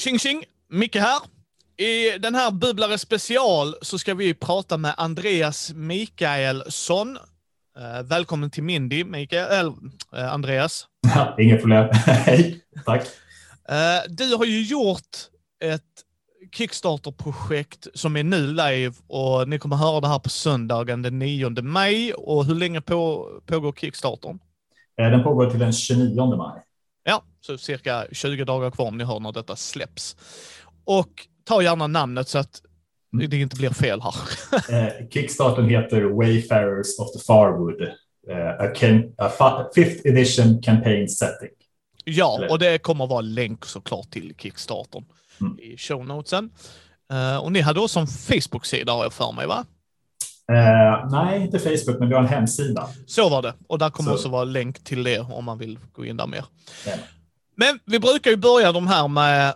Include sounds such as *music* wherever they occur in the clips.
Tjing tjing! Micke här. I den här Bubblare special så ska vi prata med Andreas Mikaelsson. Eh, välkommen till Mindy, Mikael, eh, Andreas. Inget problem. *laughs* Hej, tack. Eh, du har ju gjort ett Kickstarter-projekt som är nu live och ni kommer höra det här på söndagen den 9 maj. Och hur länge på, pågår Kickstartern? Den pågår till den 29 maj. Ja, så cirka 20 dagar kvar om ni hör när detta släpps. Och ta gärna namnet så att det inte blir fel här. *laughs* Eh, Kickstarten heter Wayfarers of the Farwood. eh, A, a fifth edition campaign setting. ja, Eller- och det kommer vara länk såklart till Kickstartern Mm. i show notesen. Eh, och ni hade också en Facebook-sida har jag för mig, va? Eh, nej, inte Facebook, men vi har en hemsida. Så var det. Och där kommer Så- också vara länk till det om man vill gå in där mer. Ja. Men vi brukar ju börja de här med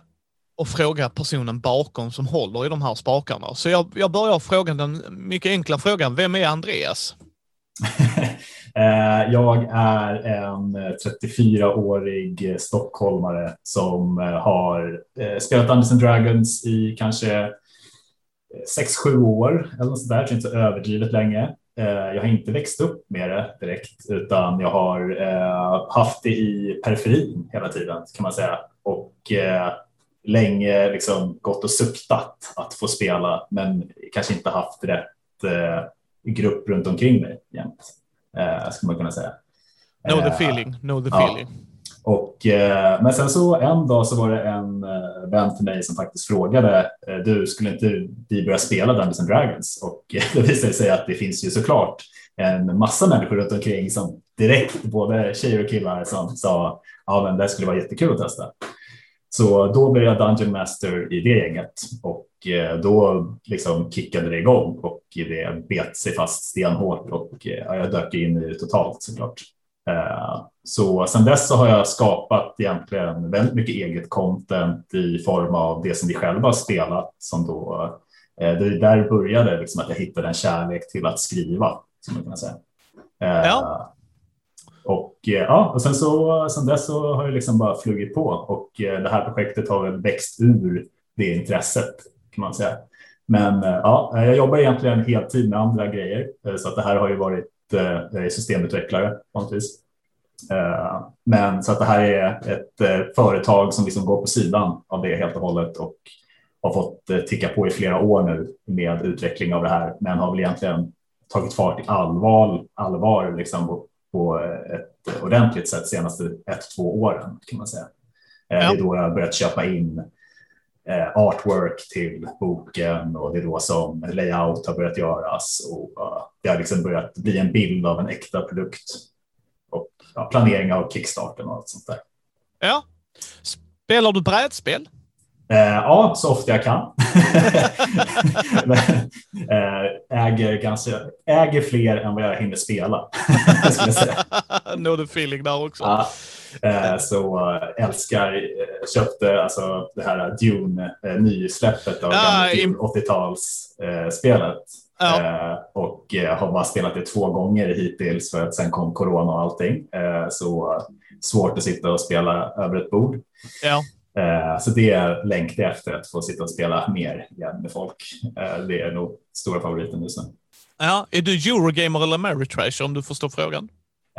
att fråga personen bakom som håller i de här spakarna. Så jag, jag börjar fråga den mycket enkla frågan. Vem är Andreas? *laughs* Eh, Jag är en eh, 34-årig stockholmare som eh, har eh, spelat Dungeons and Dragons i kanske 6-7 år eller något sådär, så inte så överdrivet länge. Eh, Jag har inte växt upp med det direkt, utan jag har eh, haft det i periferin hela tiden kan man säga. Och eh, länge liksom gått och suktat att få spela, men kanske inte haft rätt grupp runt omkring mig jämt skulle man kunna säga. Know the feeling, know the ja. Och, eh, men sen så en dag så var det en eh, vän till mig som faktiskt frågade, eh, du skulle inte vi börja spela Dungeons and Dragons? Och eh, *laughs* det visade sig att det finns ju såklart en massa människor runt omkring som direkt, både tjejer och killar, som sa, ja men det skulle vara jättekul att testa. Så då blev jag Dungeon Master i det gänget och eh, då liksom kickade det igång och det bet sig fast stenhårt och eh, jag dök in i det totalt såklart. Eh, så sen dess så har jag skapat egentligen väldigt mycket eget content i form av det som vi själva har spelat som då eh, det där började liksom att jag hittade en kärlek till att skriva som man kan säga. Eh, Ja. Och eh, ja, och sen så sen dess så har jag liksom bara flugit på och det här projektet har väl växt ur det intresset kan man säga. Men ja, jag jobbar egentligen heltid med andra grejer så att det här har ju varit systemutvecklare vanligtvis. Eh, Men så att det här är ett eh, företag som liksom går på sidan av det helt och hållet och har fått eh, ticka på i flera år nu med utveckling av det här, men har väl egentligen tagit fart i allvar, allvar liksom på, ett ordentligt sätt senaste ett, två åren kan man säga. Ja. Det är då jag har börjat köpa in artwork till boken och det är då som layout har börjat göras och det har liksom börjat bli en bild av en äkta produkt ja, planering av kickstarten och allt sånt där. Ja. Spelar du brädspel? Eh, ja, så ofta jag kan. *laughs* Eh, äger, ganska, äger fler än vad jag hinner spela. *laughs* know the *laughs* feeling där också. Ja, eh, så eh, älskar, eh, köpte alltså det här Dune, eh, nysläppet av Dune 80-talsspelet. Ja. Eh, och eh, har bara spelat det två gånger hittills för att sen kom corona och allting. Eh, så svårt att sitta och spela över ett bord. Ja. Så det längtar jag efter att få sitta och spela mer igen med folk. Det är nog stora favoriten just nu. ja. Är du Eurogamer eller Ameritrash om du förstår frågan?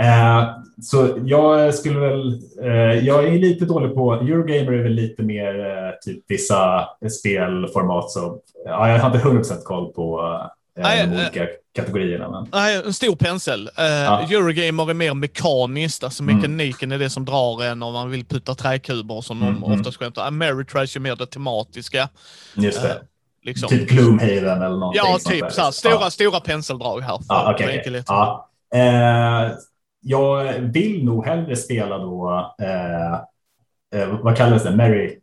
Eh, Så jag skulle väl, eh, jag är lite dålig på, Eurogamer är väl lite mer eh, typ vissa spelformat så, ja, jag har inte 100% koll på Nej, de eh, olika kategorierna. Men, Nej, en stor pensel. Uh, Ja. Eurogamer är mer mekaniskt, alltså Mm. mekaniken är det som drar en om man vill putta träkuber som Mm, de mm. oftast skämtar. Ameritrash är mer det tematiska. just det, eh, Liksom. typ Gloomhaven eller någonting ja, typ så här, stora, Ja. stora penseldrag här. Ja, okej. enkelhet. Ja. Eh, jag vill nog hellre spela då, eh, eh, vad kallas det, Mary,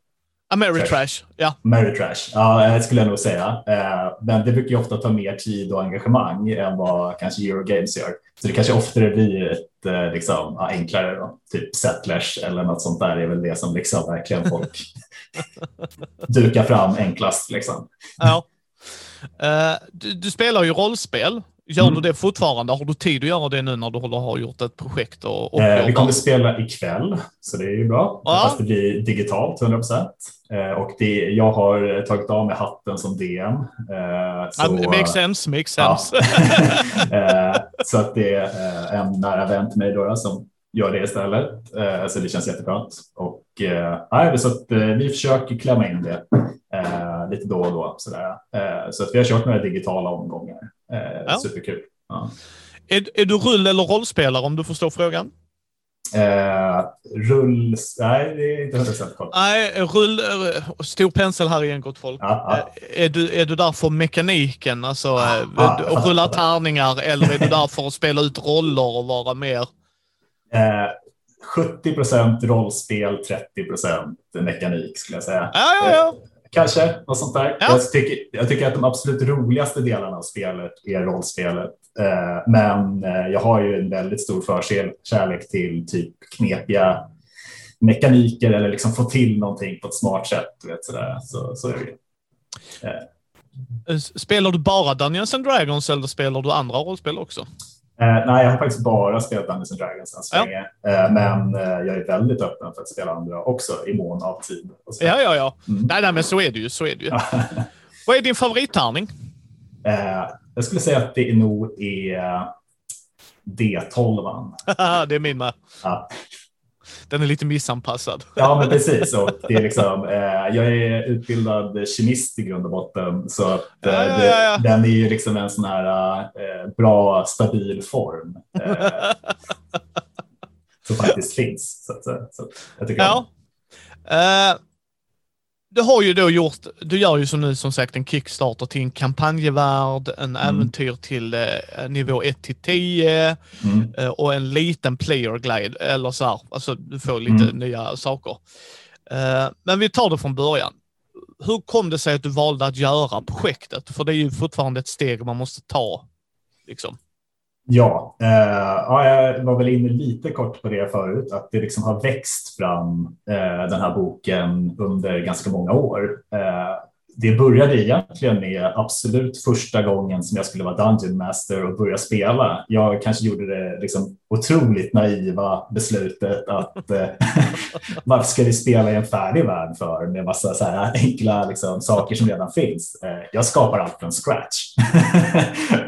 Ja. Mary Trash. Ja, det skulle jag nog säga. Eh, men det brukar ju ofta ta mer tid och engagemang än vad kanske Eurogames gör. Så det kanske oftare blir ett eh, liksom, ja, enklare, då. typ Settlers eller något sånt där är väl det som liksom verkligen folk *laughs* dukar fram enklast. Liksom. ja. Eh, du, du spelar ju rollspel. Gör mm. du det fortfarande? Har du tid att göra det nu när du har gjort ett projekt? Och, och eh, vi kommer att spela ikväll, så det är ju bra. Ja. Fast det blir digitalt 100 procent. Eh, och det, jag har tagit av mig hatten som DM. Eh, så, ja, makes sense, makes sense. Ja. *laughs* eh, *laughs* så att det är eh, en nära vän till mig då, som gör det istället. Eh, så det känns jätteskönt. Och eh, så att, vi försöker klämma in det lite då och då. Sådär. så att vi har kört några digitala omgångar. Ja. Superkul. Ja. Är, är du rull eller rollspelare om du förstår frågan? Eh, rull... Nej, det är inte hundra procent koll. Nej, rull... Stor pensel här igen, gott folk. Ja. Eh, är, du, är du där för mekaniken, alltså eh, ja, rulla tärningar, eller är du där för att spela ut roller och vara mer? Eh, 70 procent rollspel, 30 procent mekanik skulle jag säga. Ja, ja, ja. Kanske, något sånt där. Ja. Jag, tycker, jag tycker att de absolut roligaste delarna av spelet är rollspelet. Eh, men eh, jag har ju en väldigt stor förkärlek till typ knepiga mekaniker eller liksom få till någonting på ett smart sätt. Vet, sådär. Så, så är det eh. Spelar du bara Dungeons and Dragons eller spelar du andra rollspel också? Eh, nej, jag har faktiskt bara spelat Dungeons and Dragons än så ja. länge. Eh, men eh, jag är väldigt öppen för att spela andra också i mån av tid. Ja, ja, ja. Mm. Nej, nej, men så är det ju. Så är det ju. *laughs* Vad är din favorittärning? Jag skulle säga att det nog är D12. *laughs* det är min med. Ja. Den är lite missanpassad. Ja, men precis. Och det är liksom, eh, jag är utbildad kemist i grund och botten, så att, eh, ja, ja, ja. Det, den är ju liksom en sån här eh, bra, stabil form. Eh, *laughs* som faktiskt finns. Så, att, så jag tycker ja. Om du har ju då gjort, du gör ju som nu som sagt en Kickstarter till en kampanjevärld, en mm. äventyr till eh, nivå 1 till 10 mm. eh, och en liten player glide, eller så här, alltså du får lite mm. nya saker. Eh, men vi tar det från början. Hur kom det sig att du valde att göra projektet? För det är ju fortfarande ett steg man måste ta. Liksom. Ja, eh, ja, jag var väl inne lite kort på det förut, att det liksom har växt fram eh, den här boken under ganska många år. Eh, det började egentligen med absolut första gången som jag skulle vara Dungeon Master och börja spela. Jag kanske gjorde det liksom otroligt naiva beslutet att eh, *laughs* varför ska vi spela i en färdig värld för med massa så här enkla liksom, saker som redan finns. Eh, jag skapar allt från scratch.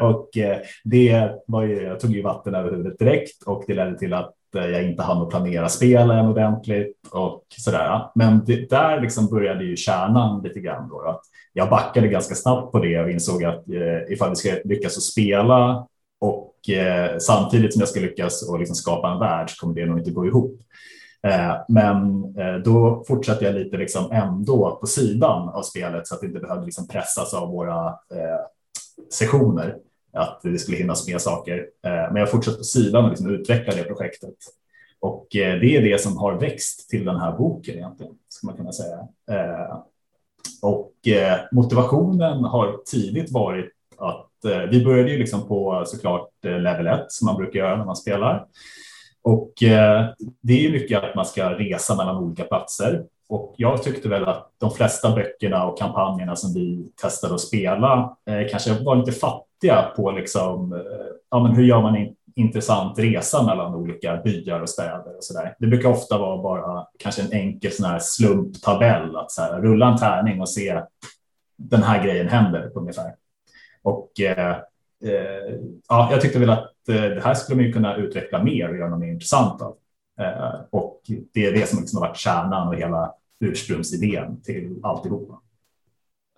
*laughs* och eh, det var ju, jag tog ju vatten över huvudet direkt och det ledde till att Eh, jag inte hann att planera spelen ordentligt och sådär. Men det, där liksom började ju kärnan lite grann. Då, att jag backade ganska snabbt på det och insåg att eh, ifall vi ska lyckas att spela och eh, samtidigt som jag ska lyckas och liksom skapa en värld så kommer det nog inte gå ihop. Eh, men eh, då fortsatte jag lite liksom ändå på sidan av spelet så att det inte behövde liksom pressas av våra eh, sessioner att det skulle hinnas med saker. Eh, men jag fortsatte på sidan och liksom utveckla det projektet. Och eh, det är det som har växt till den här boken egentligen, skulle man kunna säga. Eh, och motivationen har tidigt varit att vi började ju liksom på såklart level 1 som man brukar göra när man spelar. Och det är mycket att man ska resa mellan olika platser. Och jag tyckte väl att de flesta böckerna och kampanjerna som vi testade att spela eh, kanske var lite fattiga på liksom, eh, ja, men hur gör man en intressant resa mellan olika byar och städer och så där. Det brukar ofta vara bara kanske en enkel sån här slumptabell att så här, rulla en tärning och se den här grejen händer ungefär. Och eh, eh, ja, jag tyckte väl att eh, det här skulle man ju kunna utveckla mer och göra något mer intressant av. Eh, och det är det som liksom har varit kärnan och hela ursprungsidén till alltihopa.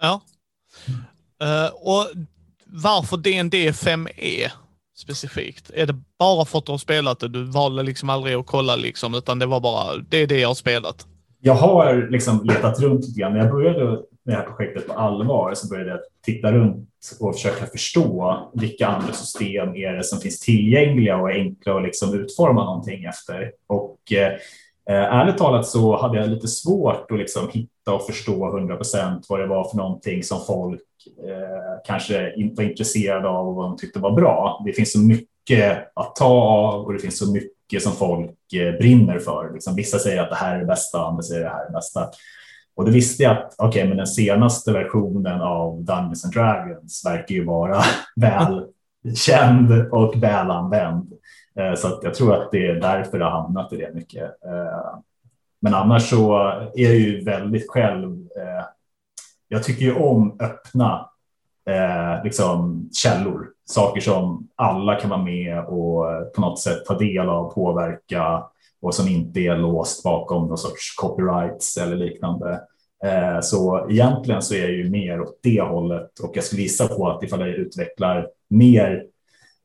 Ja. Uh, och varför DND 5 e specifikt? Är det bara för att du har spelat det? Du valde liksom aldrig att kolla liksom, utan det var bara, det är det jag har spelat. Jag har liksom letat runt lite grann. Jag började det här projektet på allvar så började jag titta runt och försöka förstå vilka andra system är det som finns tillgängliga och enkla att liksom utforma någonting efter. Och eh, ärligt talat så hade jag lite svårt att liksom hitta och förstå 100 procent vad det var för någonting som folk eh, kanske inte var intresserade av och vad de tyckte var bra. Det finns så mycket att ta av och det finns så mycket som folk eh, brinner för. Liksom, vissa säger att det här är det bästa, andra säger att det här är det bästa. Och då visste jag att okay, men den senaste versionen av Dungeons and Dragons verkar ju vara *laughs* väl känd och välanvänd. Eh, så att jag tror att det är därför det har hamnat i det mycket. Eh, men annars så är jag ju väldigt själv. Eh, jag tycker ju om öppna liksom källor, saker som alla kan vara med och på något sätt ta del av, påverka och som inte är låst bakom någon sorts copyrights eller liknande. Eh, så egentligen så är jag ju mer åt det hållet och jag skulle gissa på att ifall jag utvecklar mer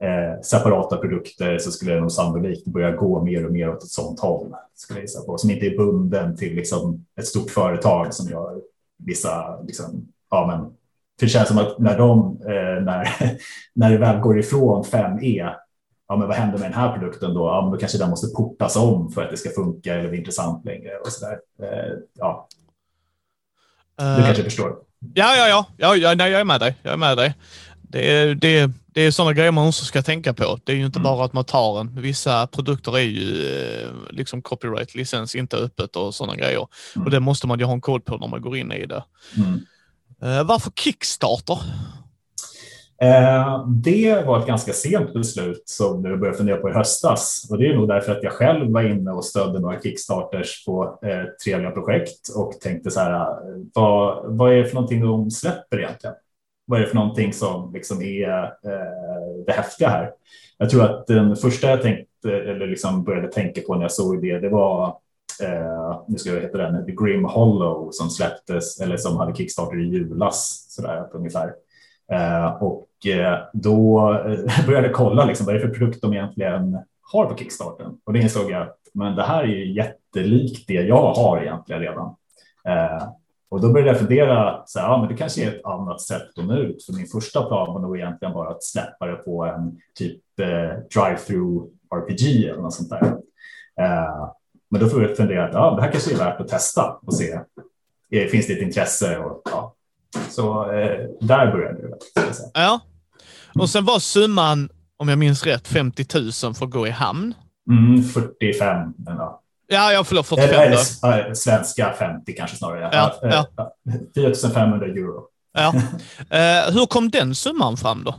eh, separata produkter så skulle jag nog sannolikt börja gå mer och mer åt ett sånt håll. Skulle jag gissa på, som inte är bunden till liksom ett stort företag som gör vissa, liksom, ja men det känns som att när de, eh, när, *laughs* när det väl går ifrån 5E, ja men vad händer med den här produkten då? Ja men då kanske den måste portas om för att det ska funka eller bli intressant längre och så där. Eh, ja. Du uh, kanske förstår? Ja, ja, ja, ja, ja nej, jag är med dig. Jag är med dig. Det är, det, det är sådana grejer man också ska tänka på. Det är ju inte mm. bara att man tar en. Vissa produkter är ju eh, liksom copyright, licens inte öppet och sådana grejer. Mm. Och det måste man ju ha en koll på när man går in i det. Mm. Varför Kickstarter? Eh, det var ett ganska sent beslut som jag började fundera på i höstas. Och det är nog därför att jag själv var inne och stödde några Kickstarters på uh, trevliga projekt och tänkte så här, vad, vad är det för någonting de släpper egentligen? vad är det för någonting som liksom är eh, det häftiga här? Jag tror att den första jag tänkte eller liksom började tänka på när jag såg det, det var eh, nu ska jag heta den, The Grim Hollow som släpptes eller som hade Kickstarter i julas sådär ungefär. Eh, och Eh, då eh, *laughs* började jag kolla liksom, vad är det för produkt de egentligen har på Kickstarter och det insåg jag att men det här är ju jättelikt det jag har egentligen redan. Eh, och då började jag fundera, så här, ja, men det kanske är ett annat sätt att nå ut. För min första plan var nog egentligen bara att släppa det på en typ eh, drive-through RPG eller något sånt där. Eh, men då får jag fundera att ja, det här kanske är värt att testa och se. Eh, finns det ett intresse? Och, ja. Så eh, där började det. Ja, och sen var summan, om jag minns rätt, 50 000 för att gå i hamn. Mm, 45. Ja. Ja, jag förlåt, 45 eller, eller, Svenska 50 kanske snarare. Ja, ja. 4 500 euro. Ja. *laughs* Eh, hur kom den summan fram då?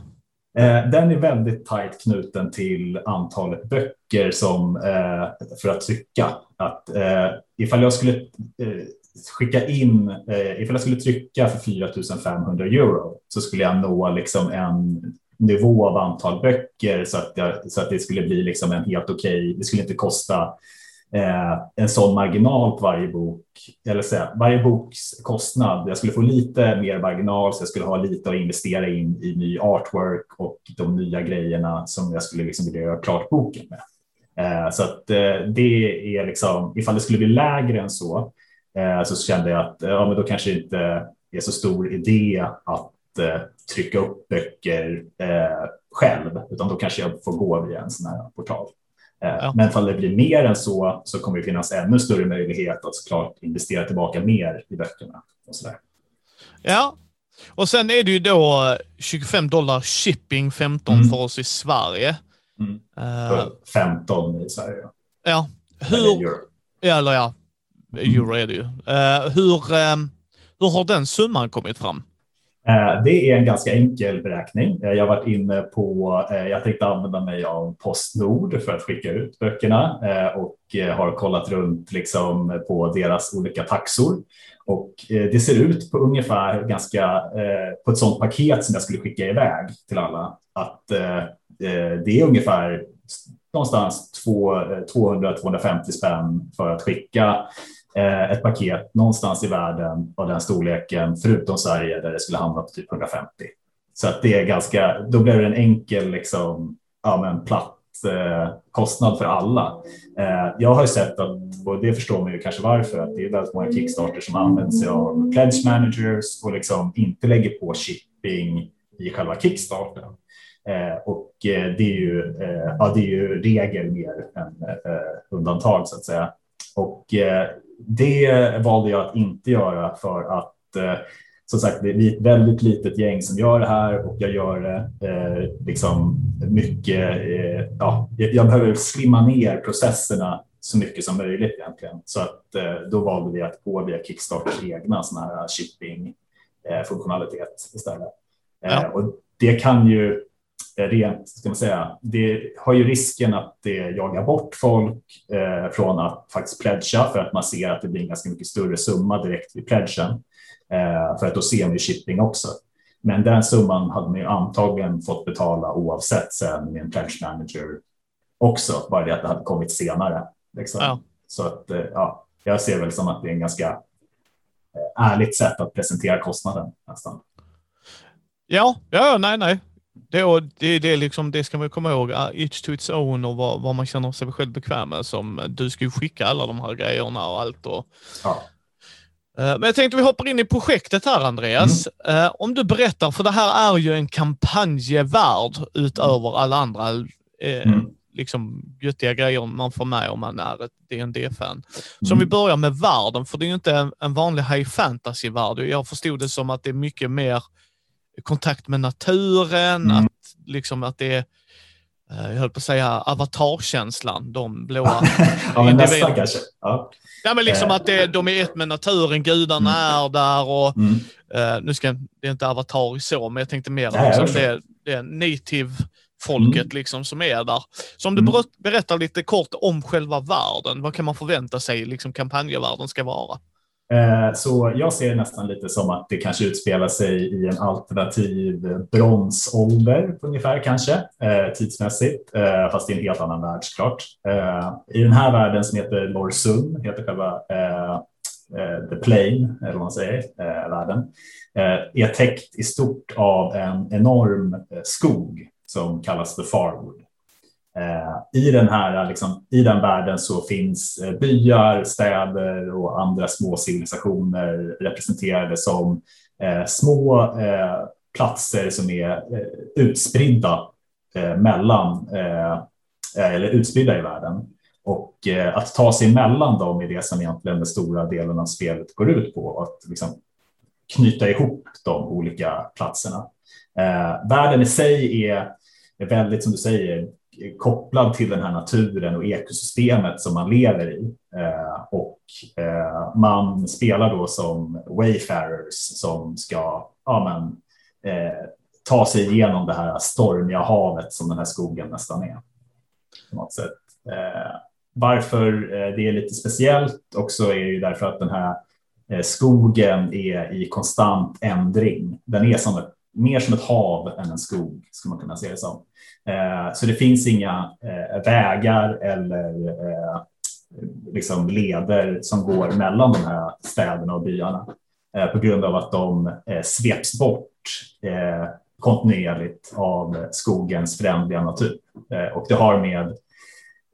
Eh, den är väldigt tajt knuten till antalet böcker som eh, för att trycka. Att ifall jag skulle skicka in, ifall jag skulle trycka för 4 500 euro så skulle jag nå liksom en nivå av antal böcker så att, jag, så att det skulle bli liksom en helt okej. Okay, det skulle inte kosta eh, en sån marginal på varje bok, eller säga, varje boks kostnad. Jag skulle få lite mer marginal så jag skulle ha lite att investera in i ny artwork och de nya grejerna som jag skulle liksom vilja göra klart boken med. Eh, så att eh, det är liksom, ifall det skulle bli lägre än så, eh, så kände jag att ja, men då kanske det inte är så stor idé att trycka upp böcker eh, själv, utan då kanske jag får gå via en sån här portal. Eh, ja. Men om det blir mer än så så kommer det finnas ännu större möjlighet att såklart investera tillbaka mer i böckerna. Och så där. Ja, och sen är det ju då 25 dollar shipping, 15 mm. för oss i Sverige. Mm. Uh, 15 i Sverige. Ja. Hur, eller euro. Eller ja, euro är det ju. Uh, hur, um, hur har den summan kommit fram? Eh, det är en ganska enkel beräkning. Eh, jag har varit inne på, eh, jag tänkte använda mig av Postnord för att skicka ut böckerna och har kollat runt liksom på deras olika taxor. Och det ser ut på ungefär ganska på ett sådant paket som jag skulle skicka iväg till alla. Att det är ungefär någonstans 200-250 spänn för att skicka Eh, ett paket någonstans i världen av den storleken, förutom Sverige där det skulle hamna på typ 150. Så att det är ganska, då blir det en enkel, liksom, ja, men platt eh, kostnad för alla. Eh, jag har ju sett att, och det förstår man ju kanske varför, att det är väldigt många Kickstarter som använder sig av pledge managers och liksom inte lägger på shipping i själva Kickstarten. Eh, och eh, det är ju, eh, ja, det är ju regel mer än eh, undantag så att säga. Och det valde jag att inte göra för att eh, som sagt, det är ett väldigt litet gäng som gör det här och jag gör det eh, liksom mycket. Eh, ja, jag behöver slimma ner processerna så mycket som möjligt egentligen. Så att eh, då valde vi att gå via Kickstarters egna sådana här shipping eh, funktionalitet istället. Eh, ja. och det kan ju rent, ska man säga, det har ju risken att det jagar bort folk eh, från att faktiskt pledga för att man ser att det blir en ganska mycket större summa direkt vid pledgen. Eh, för att då ser man ju shipping också. Men den summan hade man ju antagligen fått betala oavsett sen med en pledge manager också, bara det att det hade kommit senare. Liksom. Ja. Så att eh, ja, jag ser väl som att det är en ganska eh, ärligt sätt att presentera kostnaden nästan. Ja, ja, nej, nej. Det, det, det, liksom, det ska man komma ihåg, each to its own och vad, vad man känner sig själv bekväm med. Som, du ska ju skicka alla de här grejerna och allt. Och, ja. uh, men jag tänkte vi hoppar in i projektet här Andreas. Mm. Uh, om du berättar, för det här är ju en kampanjevärld utöver alla andra mm. liksom göttiga grejer man får med om man är ett dd fan Så om vi mm. börjar med världen, för det är ju inte en, en vanlig high fantasy-värld. Jag förstod det som att det är mycket mer kontakt med naturen, mm. att, liksom, att det är eh, jag höll på att säga avatarkänslan, de blåa *laughs* Ja, men nästan kanske. Ja. Ja, men liksom att det, de är ett med naturen, gudarna mm. är där och mm. uh, nu ska det är inte avatar så, men jag tänkte mer Nej, liksom, det, det är native folket mm. liksom som är där. Så om du mm. berättar lite kort om själva världen, vad kan man förvänta sig liksom kampanjevärlden ska vara? Eh, så jag ser det nästan lite som att det kanske utspelar sig i en alternativ bronsålder ungefär kanske eh, tidsmässigt, eh, fast i en helt annan värld såklart. I den här världen som heter Lorsun, heter själva The Plane, eller vad man säger, världen, är täckt i stort av en enorm skog som kallas The Farwood. Eh, I den här liksom, i den världen så finns eh, byar, städer och andra små civilisationer representerade som eh, små eh, platser som är eh, utspridda eh, mellan eh, eller utspridda i världen. Och att ta sig mellan dem är det som egentligen den stora delen av spelet går ut på, att liksom knyta ihop de olika platserna. världen i sig är, är väldigt, som du säger, kopplad till den här naturen och ekosystemet som man lever i. Eh, och eh, man spelar då som wayfarers som ska ja, men, eh, ta sig igenom det här stormiga havet som den här skogen nästan är. På något sätt. Eh, varför eh, det är lite speciellt också är ju därför att den här eh, skogen är i konstant ändring. Den är som ett, mer som ett hav än en skog, skulle man kunna se det som. Eh, så det finns inga eh, vägar eller eh, liksom leder som går mellan de här städerna och byarna eh, på grund av att de eh, sveps bort eh, kontinuerligt av skogens förändliga natur. Och det har med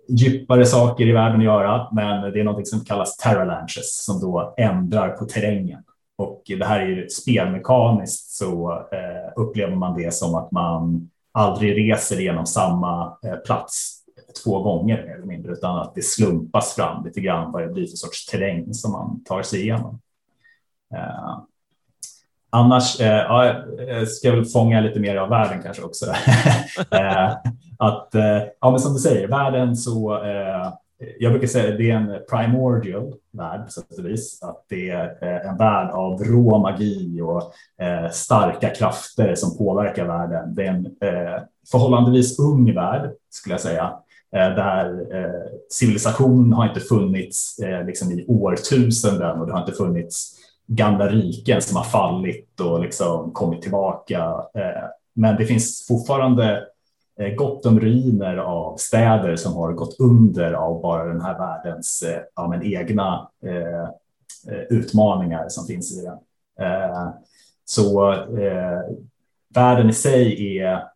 djupare saker i världen att göra, men det är något som kallas terralanches som då ändrar på terrängen. Och det här är ju spelmekaniskt så eh, upplever man det som att man aldrig reser genom samma eh, plats två gånger mer eller mindre, utan att det slumpas fram lite grann vad det blir för sorts terräng som man tar sig igenom. Eh, annars eh, ja, eh, jag ska väl fånga lite mer av världen kanske också. *laughs* eh, att, eh, ja, men som du säger, världen så eh, jag brukar säga att det är en primordial värld på sätt och vis. Att det är eh, en värld av rå magi och eh, starka krafter som påverkar världen. Det är en eh, förhållandevis ung värld skulle jag säga. Eh, där eh, civilisation har inte funnits liksom i årtusenden och det har inte funnits gamla riken som har fallit och liksom kommit tillbaka. Men det finns fortfarande Eh, gott om ruiner av städer som har gått under av bara den här världens eh, ja, men egna eh, eh, utmaningar som finns i den. Eh, så eh, världen i sig är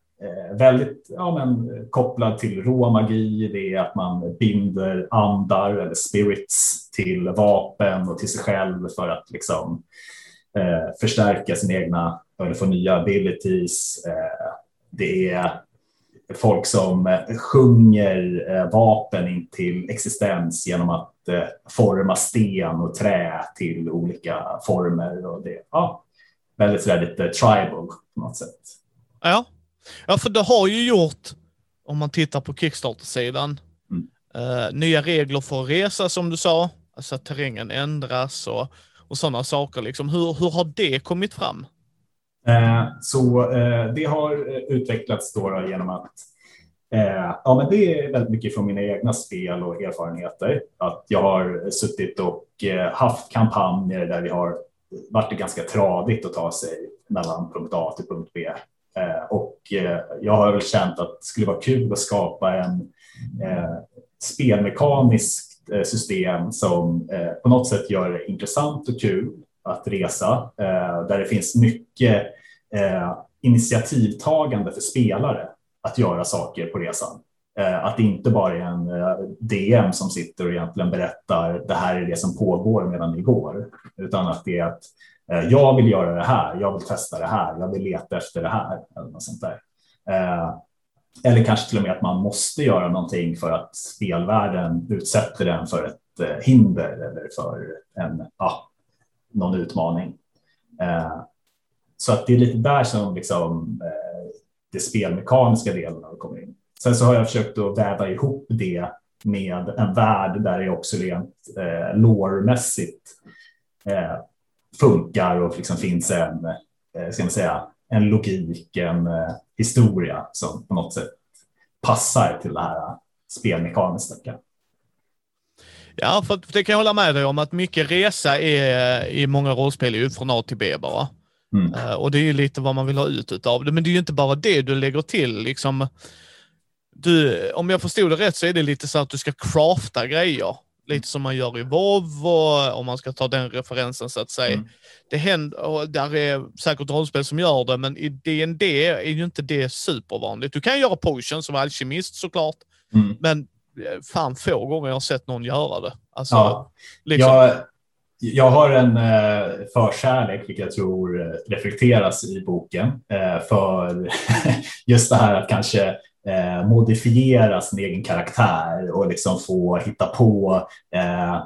väldigt ja, men, kopplad till rå magi. Det är att man binder andar eller spirits till vapen och till sig själv för att liksom, förstärka sina egna eller få nya abilities. det är folk som eh, sjunger eh, vapen in till existens genom att eh, forma sten och trä till olika former. Och det, ja, väldigt sådär lite tribal på något sätt. Ja, ja för det har ju gjort, om man tittar på Kickstarter-sidan, mm. uh, nya regler för att resa som du sa, alltså att terrängen ändras och, och sådana saker. Liksom. Hur, hur har det kommit fram? Eh, så eh, det har eh, utvecklats då genom att Ja, men det är väldigt mycket från mina egna spel och erfarenheter. Att jag har suttit och haft kampanjer där vi har varit ganska tradigt att ta sig mellan punkt A till punkt B. Och jag har väl känt att det skulle vara kul att skapa en spelmekaniskt system som på något sätt gör det intressant och kul att resa, eh, där det finns mycket eh, initiativtagande för spelare att göra saker på resan. Eh, att det inte bara är en DM som sitter och egentligen berättar det här är det som pågår medan ni går, utan att det är att jag vill göra det här, jag vill testa det här, jag vill leta efter det här eller något sånt där. Eller kanske till och med att man måste göra någonting för att spelvärlden utsätter den för ett hinder eller för en, ja, någon utmaning. Eh, så att det är lite där som liksom eh, det spelmekaniska delen kommer in. Sen så har jag försökt att väva ihop det med en värld där det också rent eh, lårmässigt eh, funkar och liksom finns en, eh, ska man säga, en logik, en eh, historia som på något sätt passar till det här spelmekaniska. Ja, för det kan jag hålla med dig om att mycket resa är i många rollspel är från A till B bara. Mm. Uh, och det är ju lite vad man vill ha ut av det, men det är ju inte bara det du lägger till. Liksom, du, om jag förstod det rätt så är det lite så att du ska crafta grejer. Lite som man gör i WoW, och, om man ska ta den referensen så att säga. Mm. Det händer, och där är säkert rollspel som gör det, men i D&D är ju inte det supervanligt. Du kan göra potions som alkemist såklart, mm. men eh, fan få gånger jag har sett någon göra det. Alltså, ja. liksom... jag, jag har en eh, förkärlek, vilket jag tror eh, reflekteras i boken, eh, för *laughs* just det här att kanske eh, modifiera sin egen karaktär och liksom få hitta på eh,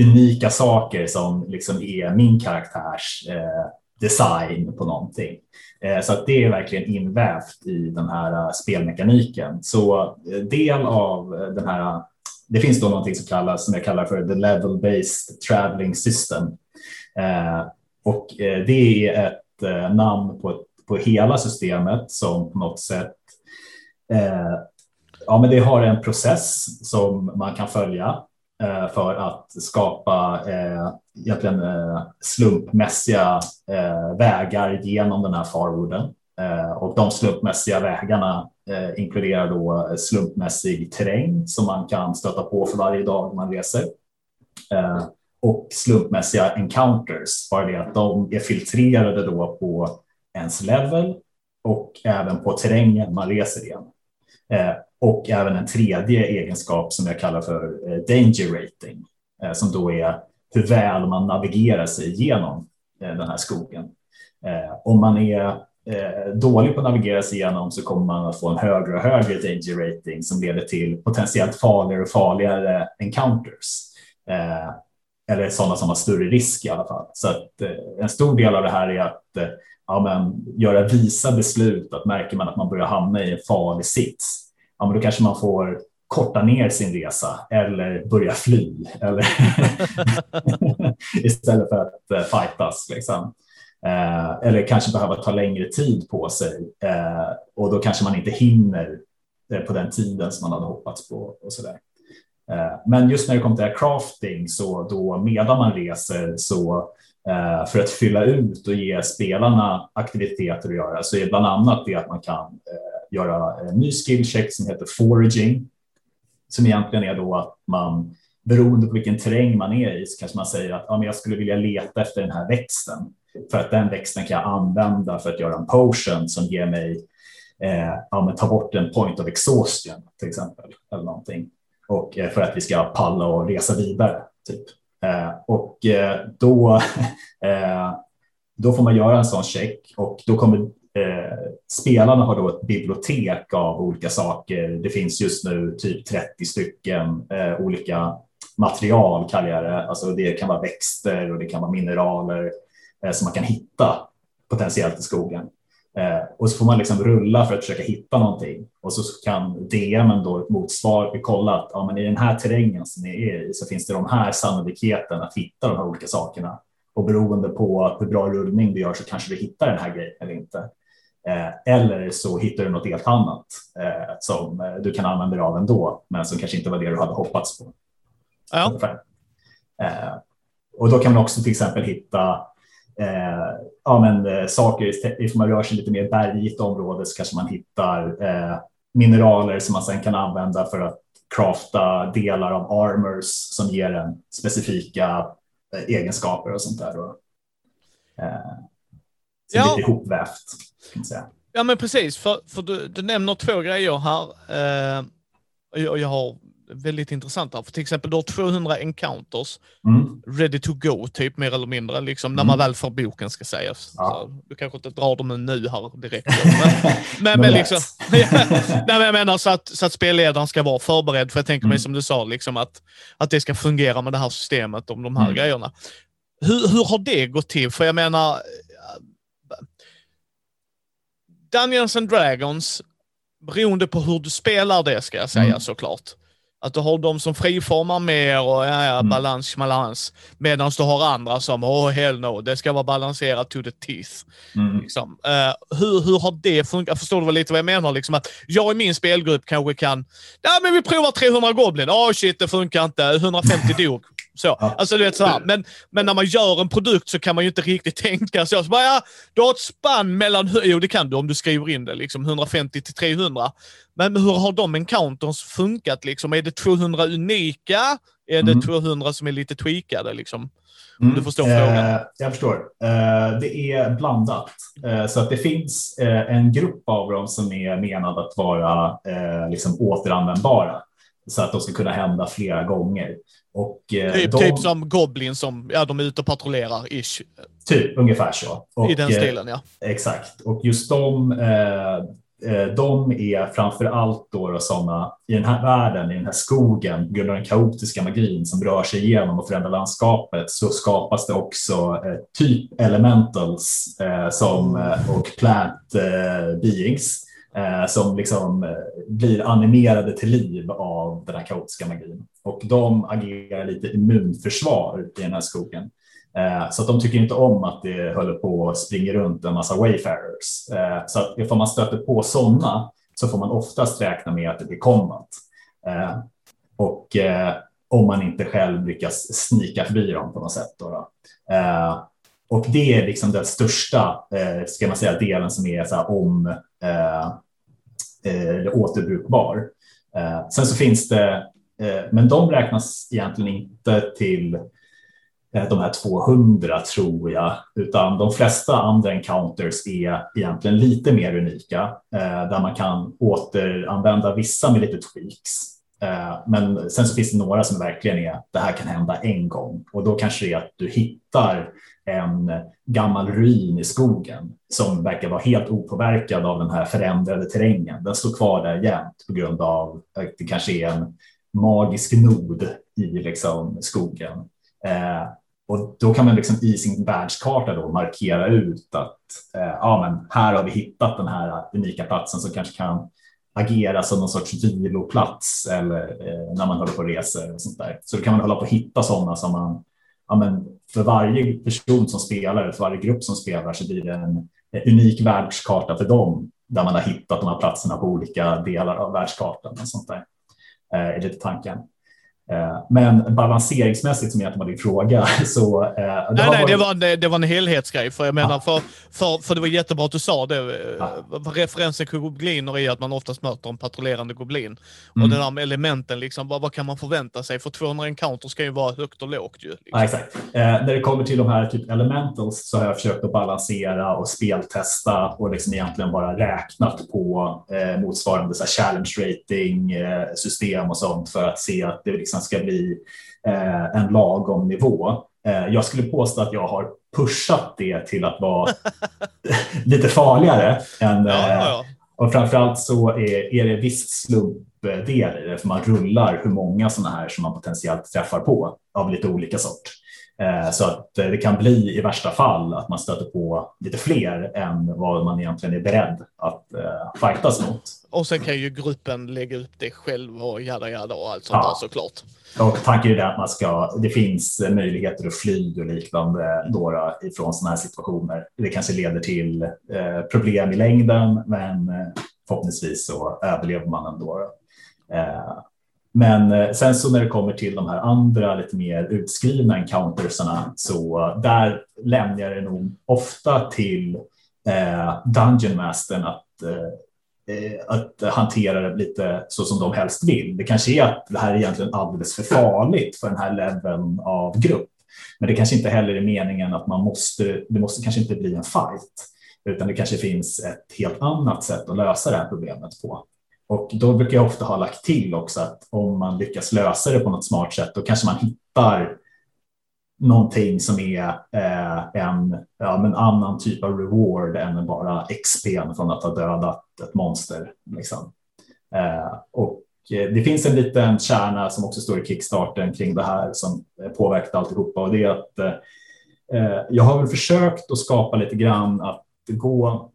unika saker som liksom är min karaktärs eh, design på någonting. Eh, så att det är verkligen invävt i den här eh, spelmekaniken. Så eh, del av den här, det finns då någonting som kallas, som jag kallar för the level based traveling system. Och det är ett namn på, på hela systemet som på något sätt ja, men det har en process som man kan följa för att skapa egentligen eh, slumpmässiga eh, vägar genom den här farwooden. Eh, och de slumpmässiga vägarna inkluderar då slumpmässig terräng som man kan stöta på för varje dag man reser. Och slumpmässiga encounters, bara det att de är filtrerade då på ens level och även på terrängen man reser igen. Och även en tredje egenskap som jag kallar för danger rating, som då är hur väl man navigerar sig igenom eh, den här skogen. Eh, om man är eh, dålig på att navigera sig igenom så kommer man att få en högre och högre danger rating som leder till potentiellt farligare och farligare encounters. Eller sådana som har större risk i alla fall. Så att en stor del av det här är att ja, men, göra visa beslut, att märker man att man börjar hamna i en farlig sits, ja, men då kanske man får korta ner sin resa eller börja fly eller *laughs* istället för att uh, fightas. Liksom. Uh, eller kanske behöva ta längre tid på sig uh, och då kanske man inte hinner på den tiden som man hade hoppats på och så där. Men just när det kommer till crafting så då medan man reser så för att fylla ut och ge spelarna aktiviteter att göra så är bland annat det att man kan göra en ny skillcheck som heter foraging som egentligen är då att man beroende på vilken terräng man är i så kanske man säger att ja, men jag skulle vilja leta efter den här växten för att den växten kan jag använda för att göra en potion som ger mig eh, ja, men ta bort en point of exhaustion till exempel eller någonting och eh, för att vi ska palla och resa vidare typ. Eh, och eh, då, *laughs* eh, då får man göra en sån check och då kommer Eh, spelarna har då ett bibliotek av olika saker. Det finns just nu typ 30 stycken eh, olika material kallar jag det. Alltså det kan vara växter och det kan vara mineraler eh, som man kan hitta potentiellt i skogen. Eh, och så får man liksom rulla för att försöka hitta någonting och så kan DM då motsvar kolla att ja, men i den här terrängen som ni är i så finns det de här sannolikheten att hitta de här olika sakerna. och beroende på hur bra rullning du gör så kanske du hittar den här grejen eller inte. Eh, eller så hittar du något helt annat eh, som eh, du kan använda dig av ändå, men som kanske inte var det du hade hoppats på. Ja. Och då kan man också till exempel hitta eh, ja, men, saker, ifall man rör sig lite mer bergigt område så kanske man hittar eh, mineraler som man sen kan använda för att crafta delar av armors som ger en specifika eh, egenskaper och sånt där. Ja. lite ihopvävt. Man. Ja men precis, för, för du, du nämner två grejer här. Eh, jag, jag har väldigt intressant här. För till exempel du har 200 encounters mm. ready to go, typ mer eller mindre, liksom, när man mm. väl får boken ska sägas. Ja. du kanske inte drar dem nu här direkt. *laughs* Men, men, men liksom, *laughs* nej, men jag menar så att, så att spelledaren ska vara förberedd, för jag tänker mm. mig som du sa, liksom, att, att det ska fungera med det här systemet om de här mm. grejerna. Hur, hur har det gått till? För jag menar, Dungeons and Dragons, beroende på hur du spelar det ska jag säga mm. såklart. Att du har de som friformar mer och ja, ja, mm. balans, balans. Medan du har andra som, oh hell no, det ska vara balanserat to the teeth. Mm. Liksom. Uh, hur, hur har det funkat? Förstår du lite vad jag menar? Liksom att jag i min spelgrupp kanske kan, ja men vi provar 300 Goblin. Åh oh, shit, det funkar inte. 150 *laughs* dog. Så. Ja. Alltså, du vet, sådär. Men, men när man gör en produkt så kan man ju inte riktigt *laughs* tänka så. så bara, ja, du har ett spann mellan, jo det kan du om du skriver in det, liksom 150 till 300. Men hur har de encounters funkat? Liksom? Är det 200 unika? Är det 200 mm. som är lite tweakade? Liksom? Om mm. du förstår frågan. Eh, jag förstår. Eh, det är blandat. Eh, så att det finns eh, en grupp av dem som är menad att vara eh, liksom återanvändbara så att de ska kunna hända flera gånger. Och, eh, typ, de, typ som Goblin som ja, de är ute och patrullerar, ish. Typ, ungefär så. Och, I den eh, stilen, ja. Exakt. Och just de, eh, de är framför allt då, då sådana i den här världen, i den här skogen, på grund av den kaotiska magin som rör sig igenom och förändrar landskapet, så skapas det också typ elementals som, och plant beings Eh, som liksom eh, blir animerade till liv av den här kaotiska magin. Och de agerar lite immunförsvar i den här skogen. Eh, så att de tycker inte om att det håller på att springa runt en massa wayfarers. Eh, så att ifall man stöter på sådana så får man oftast räkna med att det blir kommat Eh, och eh, om man inte själv lyckas snika förbi dem på något sätt. Då, då. Eh, och det är liksom den största eh, ska man säga, delen som är så här, om eller återbrukbar. Eh, sen så finns det, eh, men de räknas egentligen inte till de här 200 tror jag, utan de flesta andra encounters är egentligen lite mer unika, där man kan återanvända vissa med lite tweaks. Men sen så finns det några som verkligen är, det här kan hända en gång och då kanske det är att du hittar en gammal ruin i skogen som verkar vara helt opåverkad av den här förändrade terrängen. Den står kvar där jämt på grund av att det kanske är en magisk nod i liksom skogen. Eh, och då kan man liksom i sin världskarta då markera ut att eh, ja, men här har vi hittat den här unika platsen som kanske kan agera som någon sorts viloplats eller eh, när man håller på och reser och sånt där. Så då kan man hålla på att hitta sådana som man ja, men för varje person som spelar, för varje grupp som spelar så blir det en, unik världskarta för dem där man har hittat de här platserna på olika delar av världskartan. Och sånt där. Eh, är lite tanken. Eh, men balanseringsmässigt som egentligen var din fråga *laughs* så... Eh, nej, nej, varit... det, var en, det var en helhetsgrej. För jag menar, ja. för, för, för det var jättebra att du sa det. Ja. Referensen till gobliner är att man oftast möter en patrullerande goblin. Mm. Och det där med elementen, liksom, vad, vad, kan man förvänta sig? För 200 encounters ska ju vara högt och lågt. Ju, liksom. ja, exakt. Eh, när det kommer till de här typ elementals så har jag försökt att balansera och speltesta och liksom egentligen bara räknat på eh, motsvarande så challenge rating eh, system och sånt för att se att det liksom liksom ska bli eh, en lagom nivå. Eh, jag skulle påstå att jag har pushat det till att vara *laughs* lite farligare. Än, ja, ja. Eh, och framförallt så är, är det viss slumpdel i det, för man rullar hur många sådana här som man potentiellt träffar på av lite olika sort. Eh, så att det kan bli i värsta fall att man stöter på lite fler än vad man egentligen är beredd att eh, fightas mot. Och sen kan ju gruppen lägga upp det själv och jada jada och allt sånt ja. där såklart. Och tanken är att man ska, det finns möjligheter att fly och liknande då ifrån sådana här situationer. Det kanske leder till eh, problem i längden, men eh, förhoppningsvis så överlever man ändå. Eh, men eh, sen så när det kommer till de här andra lite mer utskrivna encountersarna så där lämnar jag det nog ofta till eh, Dungeon Mastern att eh, eh, att hantera det lite så som de helst vill. Det kanske är att det här är egentligen alldeles för farligt för den här leveln av grupp. Men det kanske inte heller är meningen att man måste, det måste kanske inte bli en fight, utan det kanske finns ett helt annat sätt att lösa det här problemet på. Och då brukar jag ofta ha lagt till också att om man lyckas lösa det på något smart sätt, då kanske man hittar någonting som är eh, en ja, en annan typ av reward än bara XP från att ha dödat ett monster. Liksom. Eh, och eh, det finns en liten kärna som också står i kickstarten kring det här som påverkat alltihopa och det är att eh, eh, jag har väl försökt att skapa lite grann att gå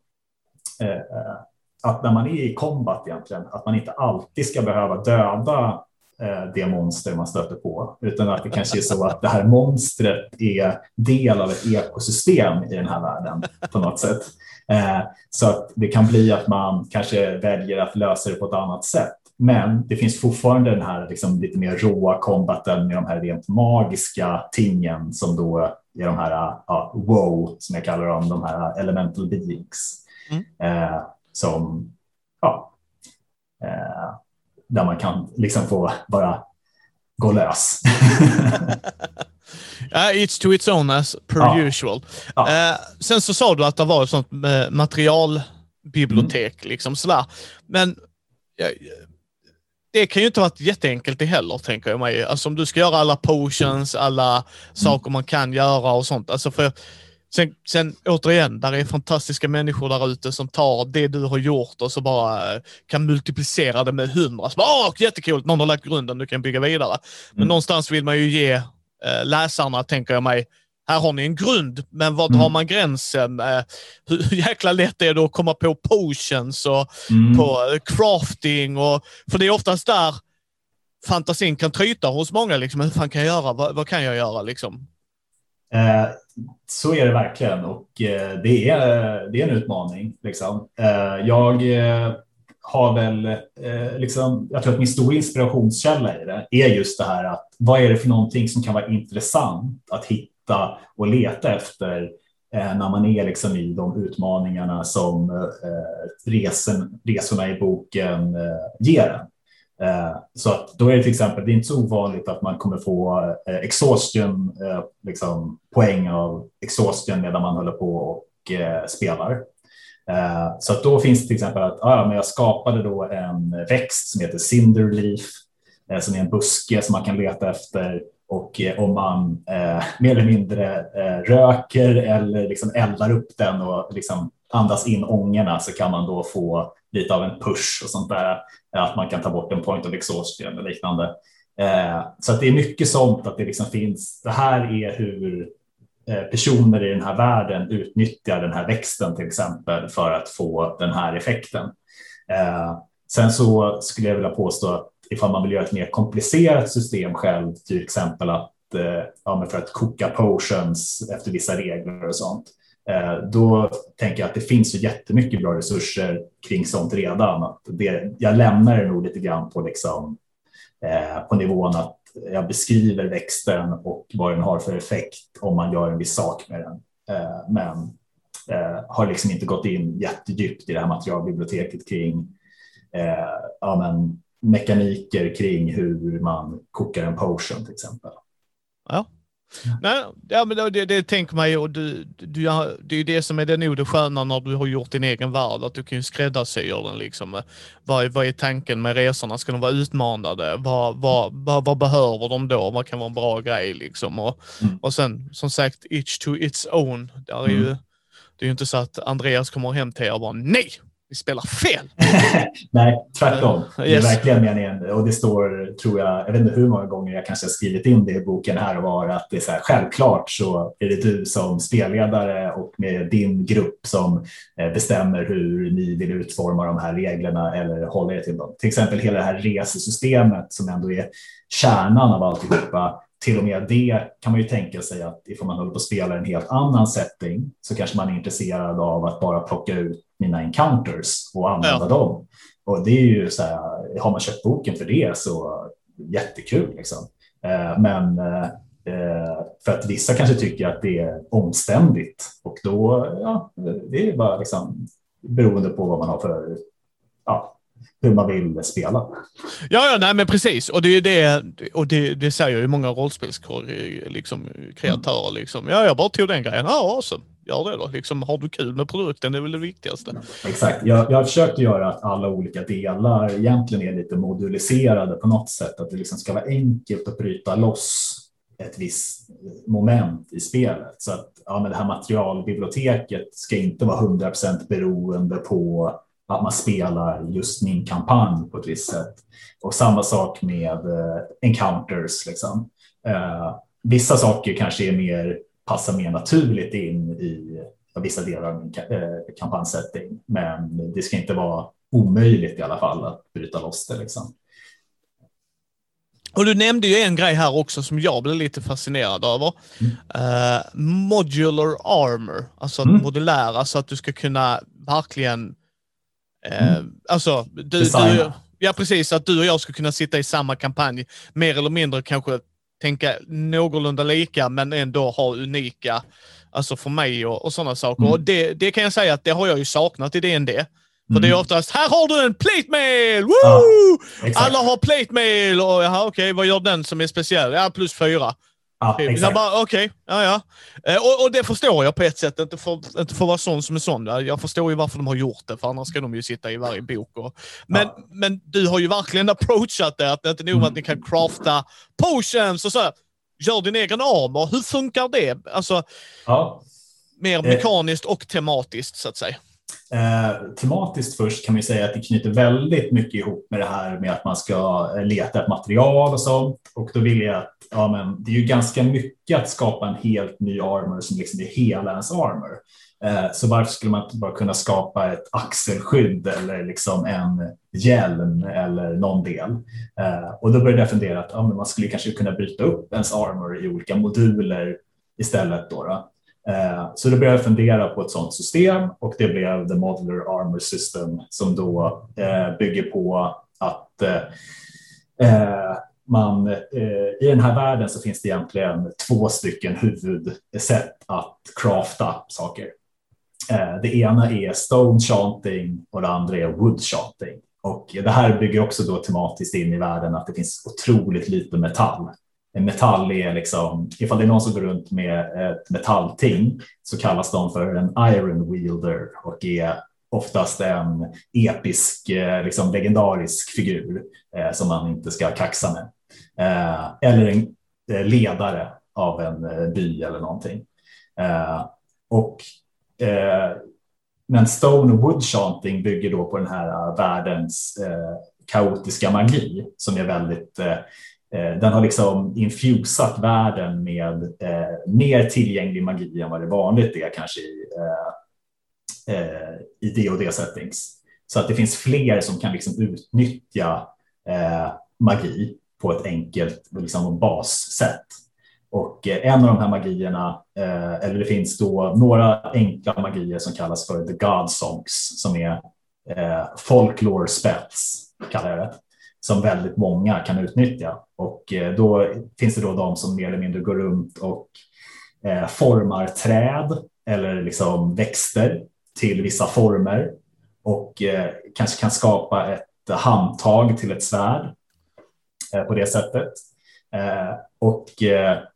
eh, eh att när man är i combat egentligen, att man inte alltid ska behöva döda Eh, det monster man stöter på, utan att det kanske är så att det här monstret är del av ett ekosystem i den här världen på något sätt. Eh, så att det kan bli att man kanske väljer att lösa det på ett annat sätt. Men det finns fortfarande den här liksom lite mer råa kombaten med de här rent magiska tingen som då är de här ja, wow, som jag kallar dem, de här elemental beings. Mm. Som ja, eh, där man kan liksom få bara gå lös. *laughs* Ja, it's to its own as per ja. usual. Ja. Eh, sen så sa du att det var ett sånt eh, materialbibliotek. Mm. Liksom, sådär. Men ja, det kan ju inte vara jätteenkelt det heller, tänker jag mig. Alltså om du ska göra alla potions, alla mm. saker man kan göra och sånt. Alltså för Sen, sen återigen, där är fantastiska människor där ute som tar det du har gjort och så bara eh, kan multiplicera det med hundra. Så bara, Åh, jättekul, någon har lagt grunden, du kan bygga vidare. Men mm. någonstans vill man ju ge eh, läsarna, tänker jag mig, här har ni en grund, men var drar mm. man gränsen? Eh, hur jäkla lätt är det att komma på potions och mm. på eh, crafting? Och, för det är oftast där fantasin kan tryta hos många. Liksom, hur fan kan jag göra? Vad, vad kan jag göra? Liksom? Eh, så är det verkligen och eh, det, är, det är en utmaning. Liksom. Eh, jag har väl, liksom, jag tror att min stora inspirationskälla i det är just det här att vad är det för någonting som kan vara intressant att hitta och leta efter när man är liksom i de utmaningarna som resen, resorna i boken ger en. Eh, så att då är det till exempel, det är inte så ovanligt att man kommer få eh, exhaustion, eh, liksom poäng av exhaustion medan man håller på och spelar. Så att då finns det till exempel att ah, men jag skapade då en växt som heter Cinderleaf, som är en buske som man kan leta efter och om man eh, mer eller mindre eh, röker eller liksom eldar upp den och liksom andas in ångorna så kan man då få lite av en push och sånt där. Att man kan ta bort en point of exhaustion och liknande. Eh, så att det är mycket sånt att det liksom finns. Det här är hur eh, personer i den här världen utnyttjar den här växten till exempel för att få den här effekten. Eh, sen så skulle jag vilja påstå att ifall man vill göra ett mer komplicerat system själv, till exempel att eh, ja, för att koka potions efter vissa regler och sånt, Eh, Eh, då tänker jag att det finns ju jättemycket bra resurser kring sånt redan. Att det, jag lämnar det nog lite grann på, liksom, eh, på nivån att jag beskriver växten och vad den har för effekt om man gör en viss sak med den. Eh, men eh, har liksom inte gått in jättedjupt i det här materialbiblioteket kring eh, ja, men, mekaniker kring hur man kokar en potion till exempel. Ja, Nej, ja, men det, det tänker man ju och du, du, det är ju det som är det nog det sköna när du har gjort din egen värld, att du kan ju skräddarsy den. Liksom. Vad, vad är tanken med resorna? Ska de vara utmanande? Vad, vad, vad, vad behöver de då? Vad kan vara en bra grej? Liksom? Och, mm. och sen som sagt, each to its own. Där är mm. ju, det är ju inte så att Andreas kommer hem till er och bara nej, vi spelar fel. *laughs* Nej, tvärtom. *laughs* Det är verkligen meningen. Och det står, tror jag, jag vet inte hur många gånger jag kanske har skrivit in det i boken här och var, att det är så här, självklart så är det du som spelledare och med din grupp som eh, bestämmer hur ni vill utforma de här reglerna eller hålla er till dem. Till exempel hela det här resesystemet som ändå är kärnan av alltihopa till och med det kan man ju tänka sig att ifall man håller på att spela en helt annan setting så kanske man är intresserad av att bara plocka ut mina encounters och använda ja. dem. Och det är ju så här, har man köpt boken för det så jättekul liksom. Eh, men eh, för att vissa kanske tycker att det är omständigt och då, ja, det är bara liksom beroende på vad man har för ja, hur man vill spela. Ja, ja nej, men precis. Och det är det, och det, det säger ju många rollspelskreatörer. Liksom, kreatörer, liksom. Ja, jag bara tog den grejen. Ja, awesome. Gör det då. Liksom, har du kul med produkten? Det är väl det viktigaste. Exakt. Jag, jag försökt göra att alla olika delar egentligen är lite moduliserade på något sätt. Att det liksom ska vara enkelt att bryta loss ett visst moment i spelet. Så att ja, men det här materialbiblioteket ska inte vara 100% beroende på att man spelar just min kampanj på ett visst sätt. Och samma sak med eh, encounters. Liksom. Eh, vissa saker kanske är mer, passar mer naturligt in i vissa delar av min eh, kampanjsättning, men det ska inte vara omöjligt i alla fall att bryta loss det. Liksom. Och du nämnde ju en grej här också som jag blev lite fascinerad över. Mm. Uh, modular armor, alltså mm. modulära så att du ska kunna verkligen Eh, mm. Alltså, du, du, ja precis, att du och jag ska kunna sitta i samma kampanj, mer eller mindre kanske tänka någorlunda lika, men ändå ha unika, alltså för mig och, och sådana saker. Mm. Och det, det kan jag säga att det har jag ju saknat i DND. För mm. det är mm. oftast, här har du en plate mail! Woo! Ja, Alla har plate mail och jaha, okej, okay, vad gör den som är speciell? Ja, plus fyra. Ja, exakt. Okej, okay. ja, ja. Eh, och, och, det förstår jag på ett sätt, inte för, inte för att vara sån som är sån. Jag förstår ju varför de har gjort det, för annars ska de ju sitta i varje bok. Och, men, ja. men du har ju verkligen approachat det, att det inte är nog mm. att ni kan crafta potions och så. Här. Gör din egen armor. Hur funkar det? Alltså, ja. mer eh. mekaniskt och tematiskt, så att säga. Eh, tematiskt först kan man säga att det knyter väldigt mycket ihop med det här med att man ska eh, leta ett material och sånt. Och då vill jag att ja, men det är ju ganska mycket att skapa en helt ny armor som liksom är hela ens armor. Eh, så varför skulle man inte bara kunna skapa ett axelskydd eller liksom en hjälm eller någon del? Eh, och då började jag fundera att ja, men man skulle kanske kunna bryta upp ens armor i olika moduler istället. Då, då. Eh, så då började jag fundera på ett sådant system och det blev The Modular Armor System som då eh, bygger på att eh, man, I den här världen så finns det egentligen två stycken huvudsätt att crafta saker. Det ena är stone chanting och det andra är wood chanting. Och det här bygger också då tematiskt in i världen att det finns otroligt lite metall. Metall är liksom, ifall det är någon som går runt med ett metallting så kallas de för en iron wielder och är oftast en episk, eh, liksom legendarisk figur eh, som man inte ska kaxa med. Eh, eller en eh, ledare av en eh, by eller någonting. Eh, och, eh, men Stone och Wood Chanting bygger då på den här världens kaotiska magi som är väldigt Eh, den har liksom infusat världen med eh, mer tillgänglig magi än vad det vanligt är kanske i, eh, eh i D&D settings. Så att det finns fler som kan liksom utnyttja eh, magi på ett enkelt liksom, bassätt. Och eh, en av de här magierna, eh, eller det finns då några enkla magier som kallas för the God songs som är eh, folklore spets, kallar jag det, som väldigt många kan utnyttja. Och eh, då finns det då de som mer eller mindre går runt och eh, formar träd eller liksom växter till vissa former och eh, kanske kan skapa ett handtag till ett svärd Eh, på det sättet. Och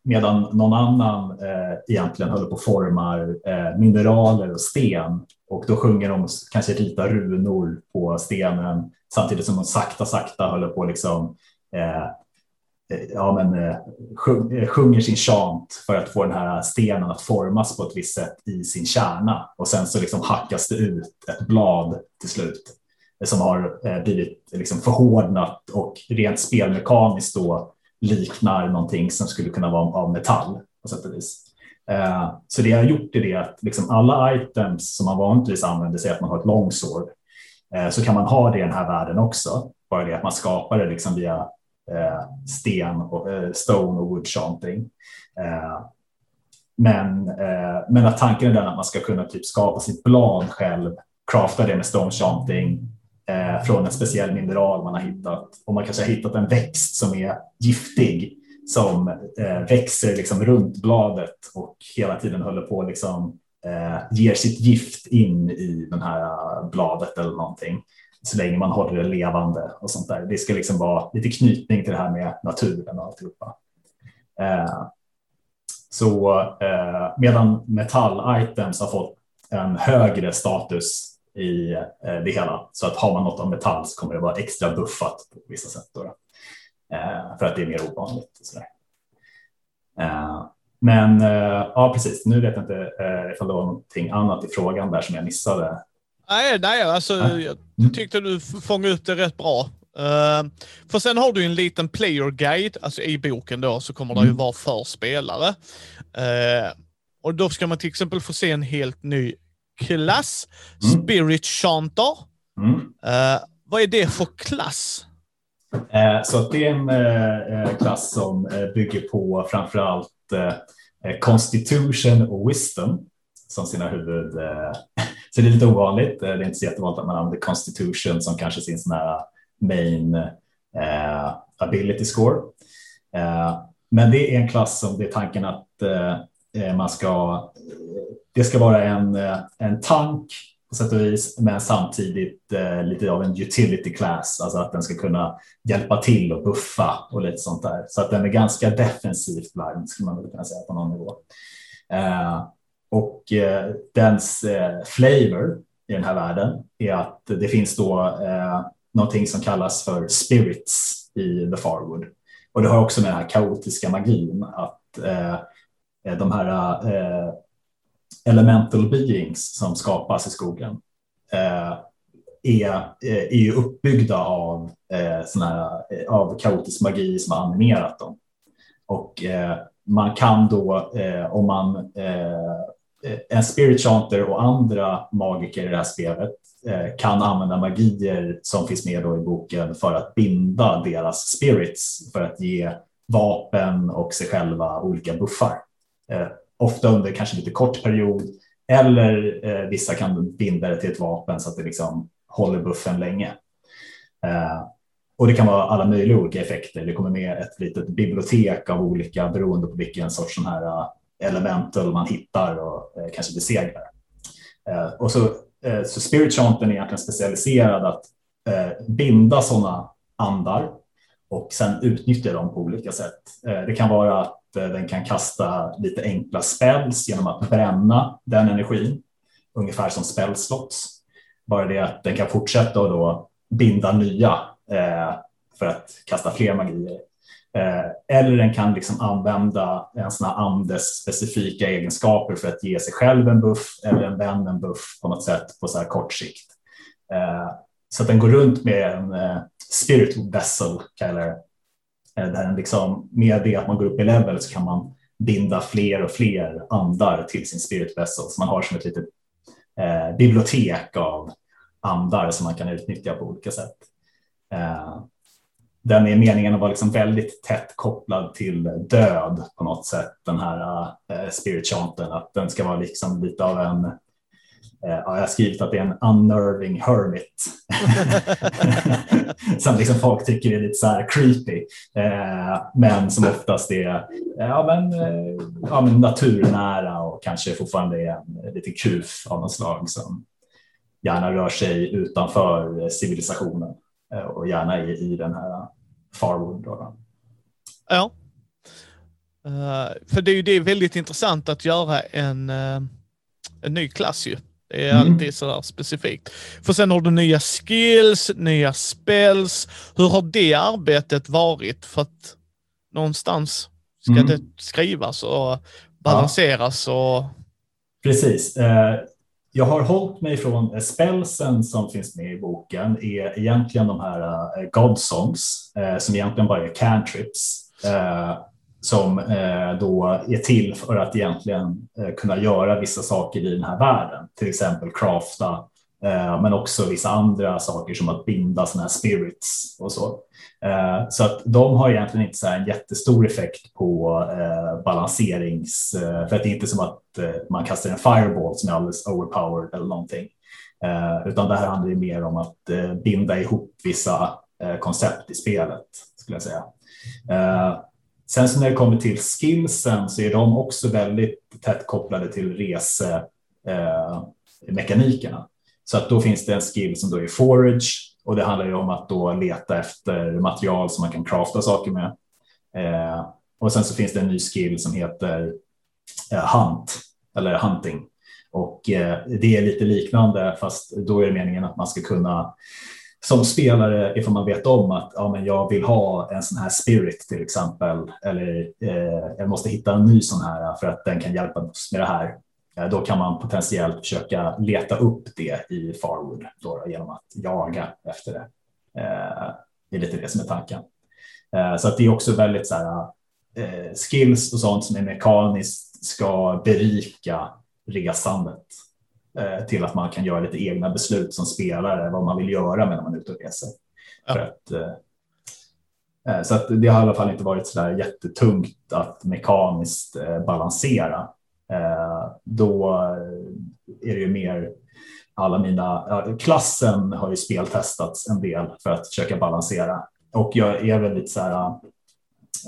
medan någon annan egentligen håller på att formar mineraler och sten och då sjunger de kanske rita runor på stenen samtidigt som de sakta, sakta håller på liksom eh, eh, ja, men, eh, sjung, sjunger sin chant för att få den här stenen att formas på ett visst sätt i sin kärna och sen så liksom hackas det ut ett blad till slut som har blivit liksom förhårdnat och rent spelmekaniskt då liknar någonting som skulle kunna vara av metall på sätt och vis. Så det jag har gjort är det att liksom alla items som man vanligtvis använder, sig att man har ett långsår Eh, så kan man ha det i den här världen också. Bara det att man skapar det liksom via eh, sten och eh, stone och wood chanting. Men, men att tanken är den att man ska kunna typ skapa sitt blad själv, crafta det med stone chanting från en speciell mineral man har hittat. Och man kanske har hittat en växt som är giftig som växer liksom runt bladet och hela tiden håller på liksom Eh, ger sitt gift in i den här bladet eller någonting så länge man håller det levande och sånt där. Det ska liksom vara lite knytning till det här med naturen och alltihopa. Eh, så eh, medan metall-items har fått en högre status i eh, det hela. Så att har man något av metall så kommer det vara extra buffat på vissa sätt. Då, eh, för att det är mer ovanligt. Eh, men eh, ja, precis. Nu vet jag inte ifall det var någonting annat i frågan där som jag missade. Nej, nej alltså, jag tyckte du fångade upp det rätt bra. Uh, för sen har du en liten player guide, alltså i boken då så kommer det ju mm. vara för spelare. Uh, och då ska man till exempel få se en helt ny klass, mm. Spirit Chanter. Mm. Uh, vad är det för klass? Så det är en klass som bygger på framförallt Eh, constitution och Wisdom som sina huvud eh, *laughs* så det är lite ovanligt. Eh, det är inte så jättevanligt att man använder Constitution som kanske sin sån här main eh, ability score. Eh, men det är en klass som det är tanken att eh, man ska. Det ska vara en, en tank på sätt och vis, men samtidigt eh, lite av en utility class, alltså att den ska kunna hjälpa till och buffa och lite sånt där. Så att den är ganska defensivt lagd skulle man väl kunna säga på någon nivå. Eh, och eh, dens eh, flavor i den här världen är att det finns då eh, någonting som kallas för spirits i The Farwood. Och det har också med den här kaotiska magin att eh, de här eh, elemental beings som skapas i skogen eh, är, eh, är ju uppbyggda av, eh, såna här, eh, av kaotisk magi som har animerat dem. Och eh, man kan då, om man Eh, en spirit chanter och andra magiker i det här spelet kan använda magier som finns med då i boken för att binda deras spirits för att ge vapen och sig själva olika buffar. Ofta under kanske lite kort period eller eh, vissa kan binda det till ett vapen så att det liksom håller buffen länge. Eh, och det kan vara alla möjliga olika effekter. Det kommer med ett litet bibliotek av olika beroende på vilken sorts sån här eh, elemental man hittar och eh, kanske besegrar. Och så, eh, så Spirit Chanten är egentligen specialiserad att binda sådana andar och sen utnyttja dem på olika sätt. Eh, det kan vara att eh, den kan kasta lite enkla spells genom att bränna den energin, ungefär som spellslots. Bara det att den kan fortsätta och då binda nya eh, för att kasta fler magier. Eller den kan liksom använda en sån här andes specifika egenskaper för att ge sig själv en buff eller en vän en buff på något sätt på så här kort sikt. Så att den går runt med en eh, spirit vessel kallar det. Eh, där den liksom, med det att man går upp i level så kan man binda fler och fler andar till sin spirit vessel. Så man har som ett litet eh, bibliotek av andar som man kan utnyttja på olika sätt eh, den är meningen att vara liksom väldigt tätt kopplad till död på något sätt. Den här eh, spirit chanten, att den ska vara liksom lite av en uh, jag har skrivit att det är en unnerving hermit. *laughs* som liksom folk tycker är lite så här creepy. Uh, men som oftast är ja, men, ja, men naturnära och kanske fortfarande är en lite kuf av något slag som gärna rör sig utanför civilisationen och gärna i, i den här Farwood. Då. Ja. Uh, för det är ju det är väldigt intressant att göra en, uh, en ny klass ju. Det är mm. alltid sådär specifikt. För sen har du nya skills, nya spells. Hur har det arbetet varit? För att någonstans ska Mm. det skrivas och balanseras och Precis. Eh, Jag har hållit mig från spelsen som finns med i boken är egentligen de här eh, God songs eh, som egentligen bara är cantrips som eh, då är till för att egentligen eh, kunna göra vissa saker i den här världen, till exempel crafta, eh, men också vissa andra saker som att binda sådana här spirits och så. Eh, Så att de har egentligen inte så här en jättestor effekt på eh, balanserings... eh, För att det är inte som att eh, man kastar en fireball som är alldeles overpowered eller någonting. Eh, Utan det här handlar ju mer om att eh, binda ihop vissa eh, koncept i spelet, skulle jag säga. Eh, Sen så när det kommer till skillsen så är de också väldigt tätt kopplade till resemekanikerna. Eh, så att då finns det en skill som då är forage och det handlar ju om att då leta efter material som man kan crafta saker med. Eh, och sen så finns det en ny skill som heter eh, hunt eller hunting. Och eh, det är lite liknande fast då är det meningen att man ska kunna som spelare ifall man vet om att ja, men jag vill ha en sån här spirit till exempel eller eh, jag måste hitta en ny sån här för att den kan hjälpa oss med det här. Eh, då kan man potentiellt försöka leta upp det i Farwood då, då, genom att jaga efter det. Eh, det är lite det som är tanken. Eh, så att det är också väldigt så här, eh, skills och sånt som är mekaniskt ska berika resandet till att man kan göra lite egna beslut som spelare vad man vill göra medan man är ute och reser. Ja. För att, eh, eh, så att det har i alla fall inte varit så där jättetungt att mekaniskt eh, balansera. Eh, då eh, är det ju mer alla mina, klassen har ju speltestats en del för att försöka balansera och jag är väldigt så här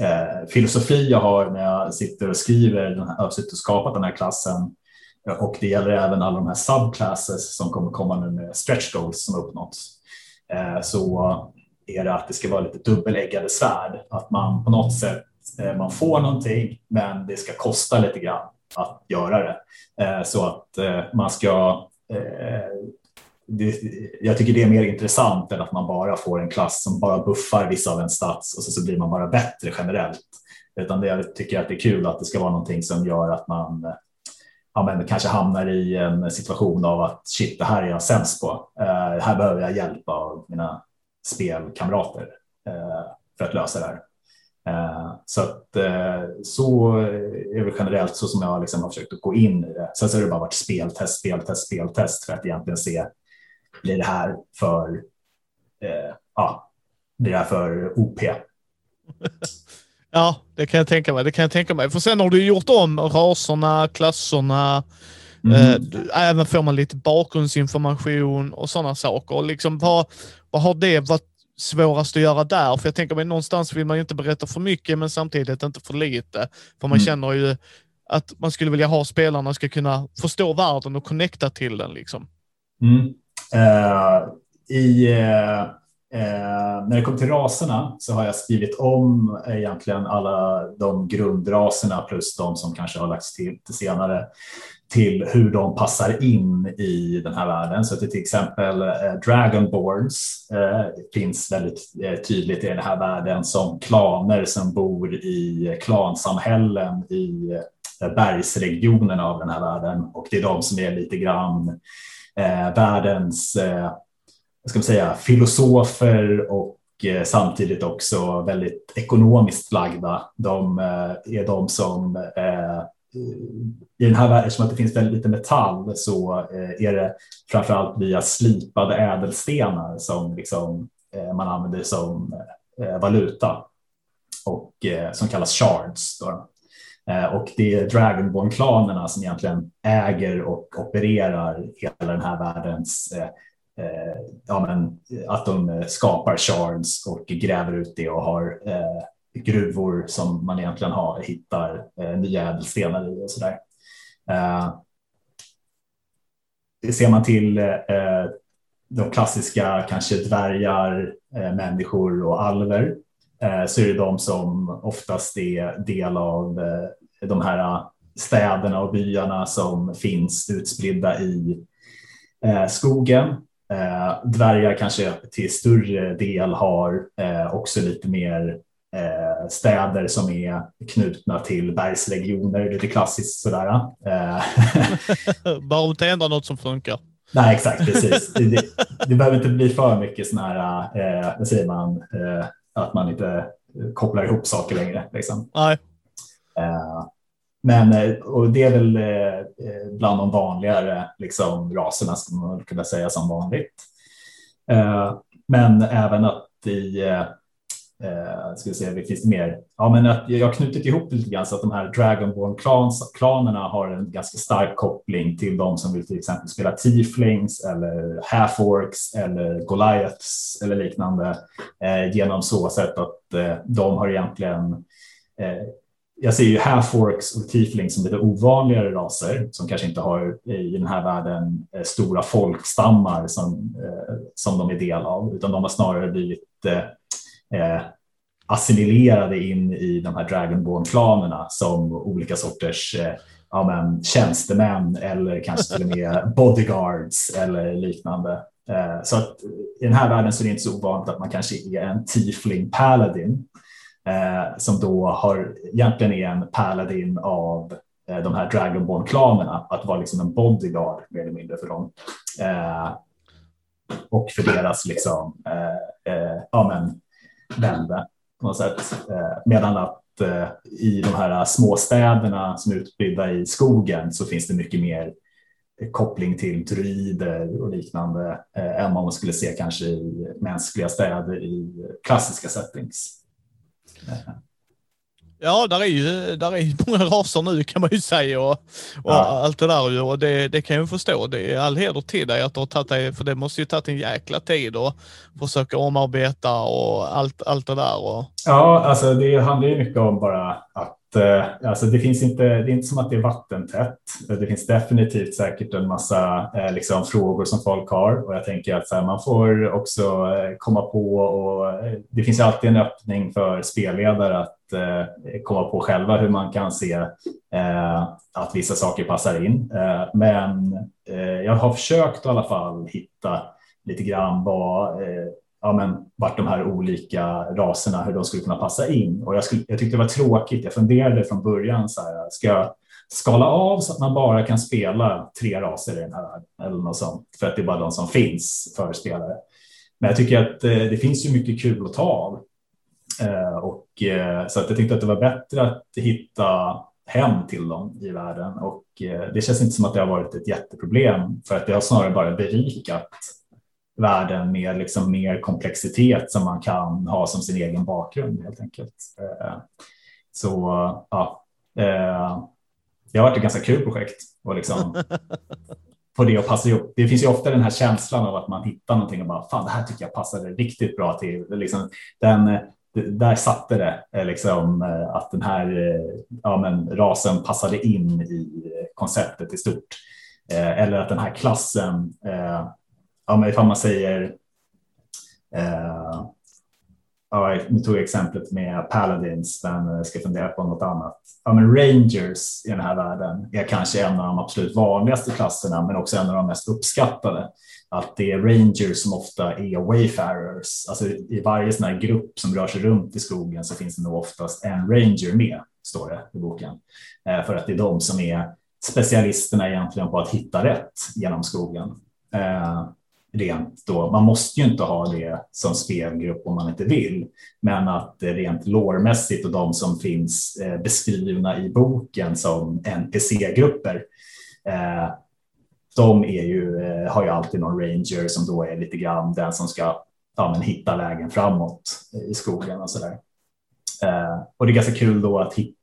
eh, filosofi jag har när jag sitter och skriver, den här, suttit och skapat den här klassen Eh, och det gäller även alla de här subclasses som kommer komma nu med stretch goals som uppnåtts. Eh, så är det att det ska vara lite dubbeläggade svärd, att man på något sätt eh, man får någonting, men det ska kosta lite grann att göra det så att man ska det, jag tycker det är mer intressant än att man bara får en klass som bara buffar vissa av en stats och så, så blir man bara bättre generellt. Utan det, jag tycker att det är kul att det ska vara någonting som gör att man ja, men kanske hamnar i en situation av att shit, det här är jag sämst på. Eh, här behöver jag hjälp av mina spelkamrater eh, för att lösa det här. Eh, så att eh, så är det generellt så som jag liksom har försökt att gå in i det. Sen så har det bara varit speltest, speltest, speltest för att egentligen se blir det här för eh, ja, blir det här för OP? *laughs* Ja, det kan jag tänka mig. Det kan jag tänka mig. För sen har du gjort om raserna, klasserna. Mm. Eh, även får man lite bakgrundsinformation och sådana saker. Och liksom, vad, vad har det varit svårast att göra där? För jag tänker mig någonstans vill man ju inte berätta för mycket, men samtidigt inte för lite. För man mm. känner ju att man skulle vilja ha spelarna ska kunna förstå världen och connecta till den. Liksom. Mm. Uh, I uh Eh, när det kommer till raserna så har jag skrivit om egentligen alla de grundraserna plus de som kanske har lagts till, till senare till hur de passar in i den här världen. Så till exempel eh, Dragonborns eh, finns väldigt eh, tydligt i den här världen som klaner som bor i klansamhällen i eh, bergsregionerna av den här världen och det är de som är lite grann eh, eh vad ska man säga, filosofer och eh, samtidigt också väldigt ekonomiskt lagda. De eh, är de som eh, i den här världen, eftersom att det finns väldigt lite metall så är det framför allt via slipade ädelstenar som liksom man använder som valuta och som kallas shards. Då. Och det är Dragonborn-klanerna som egentligen äger och opererar hela den här världens Eh, ja, men, eh, att de eh, skapar shards och gräver ut det och har eh, gruvor som man egentligen har, hittar eh, nya ädelstenar i och så där. Eh, ser man till eh, de klassiska kanske dvärgar, eh, människor och alver eh, så är det de som oftast är del av eh, de här städerna och byarna som finns utspridda i skogen Eh, dvärgar kanske till större del har eh, också lite mer eh, städer som är knutna till bergsregioner, lite klassiskt sådär. Eh, *laughs* Bara om det ändrar något som funkar. Nej, exakt, precis. Det, det, behöver inte bli för mycket sådana här, eh, vad säger man, eh, att man inte kopplar ihop saker längre. Liksom. Nej. Men eh, och det är väl eh, eh, bland de vanligare liksom, raserna, skulle man kunna säga som vanligt. Men även att i Eh, ska vi se, det finns mer? Ja, men att jag har knutit ihop lite grann så att de här Dragonborn-klanerna har en ganska stark koppling till de som vill till exempel spela Tieflings eller Half-Orcs eller Goliaths eller liknande eh, genom så sätt att eh, de har egentligen jag ser ju half-orcs och tieflings som lite ovanligare raser som kanske inte har i den här världen eh, stora folkstammar som, eh, som de är del av, utan de har snarare blivit eh, assimilerade in i de här Dragonborn-klanerna som olika sorters eh, ja, men, tjänstemän eller kanske till och med *laughs* bodyguards eller liknande. Eh, så att i den här världen så är det inte så ovanligt att man kanske är en tiefling paladin eh, som då har egentligen är en paladin av eh, de här Dragonborn-klanerna, att vara liksom en bodyguard mer eller mindre för dem. Eh, och för deras liksom, eh, eh, ja men, vände på något sätt. Eh, medan att eh, i de här småstäderna som är utspridda i skogen så finns det mycket mer koppling till druider och liknande eh, än vad man skulle se kanske i mänskliga städer i klassiska settings. Ja, där är ju där är *laughs* många raser nu kan man ju säga och, och ja. allt det där och det, det kan jag förstå. Det är all heder till dig att du har tagit dig, för det måste ju tagit en jäkla tid att försöka omarbeta och allt, allt det där. Och... Ja, alltså det handlar ju mycket om bara att Eh, alltså det finns inte, det är inte som att det är vattentätt. Det finns definitivt säkert en massa eh, liksom, frågor som folk har och jag tänker att här, man får också eh, komma på och det finns alltid en öppning för spelledare att komma på själva hur man kan se att vissa saker passar in. men jag har försökt i alla fall hitta lite grann vad ja, men, vart de här olika raserna, hur de skulle kunna passa in. Och jag, skulle, jag tyckte det var tråkigt. Jag funderade från början, så här, ska jag skala av så att man bara kan spela tre raser i den här eller något sånt, för att det är bara de som finns för spelare. Men jag tycker att eh, det finns ju mycket kul att ta av. Eh, och, eh, så att jag tyckte att det var bättre att hitta hem till dem i världen och eh, det känns inte som att det har varit ett jätteproblem för att det har snarare bara berikat världen med liksom mer komplexitet som man kan ha som sin egen bakgrund helt enkelt. Eh, så ja, eh, det har varit ett ganska kul projekt och liksom *laughs* få det att passa ihop. Det finns ju ofta den här känslan av att man hittar någonting och bara fan, det här tycker jag passade riktigt bra till. Liksom, den, där satte det eh, liksom att den här ja, men, rasen passade in i konceptet i stort. Eller att den här klassen ja, men ifall man säger, eh, ja, nu tog jag exemplet med Paladins, men ska fundera på något annat. Ja, men Rangers i den här världen är kanske en av de absolut vanligaste klasserna, men också en av de mest uppskattade. Att det är Rangers som ofta är wayfarers. Alltså i varje sån här grupp som rör sig runt i skogen så finns det nog oftast en ranger med, står det i boken. Eh, för att det är de som är specialisterna egentligen på att hitta rätt genom skogen. Eh, rent då, man måste ju inte ha det som spelgrupp om man inte vill, men att rent lårmässigt och de som finns eh, beskrivna i boken som NPC-grupper, eh, de är ju, eh, har ju alltid någon ranger som då är lite grann den som ska ja, men hitta vägen framåt i skogen och så där. Och det är ganska kul då att, hitta,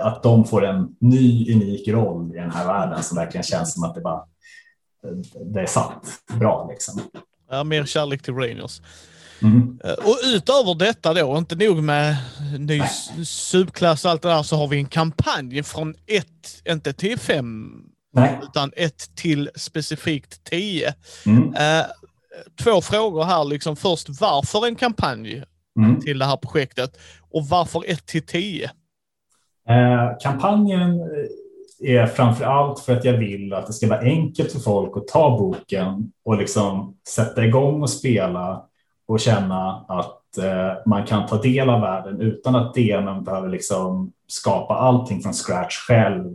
att de får en ny unik roll i den här världen som verkligen känns som att det bara det är satt bra. Liksom. Ja, mer kärlek till Rangers. Mm. Eh, och utöver detta då, inte nog med ny subklass och allt det där, så har vi en kampanj från 1, inte till 5, utan 1 till specifikt 10. Mm. Eh, två frågor här, liksom först varför en kampanj mm. till det här projektet och varför 1 till 10? Eh, kampanjen är framför allt för att jag vill att det ska vara enkelt för folk att ta boken och liksom sätta igång och spela och känna att eh, man kan ta del av världen utan att DMen behöver liksom skapa allting från scratch själv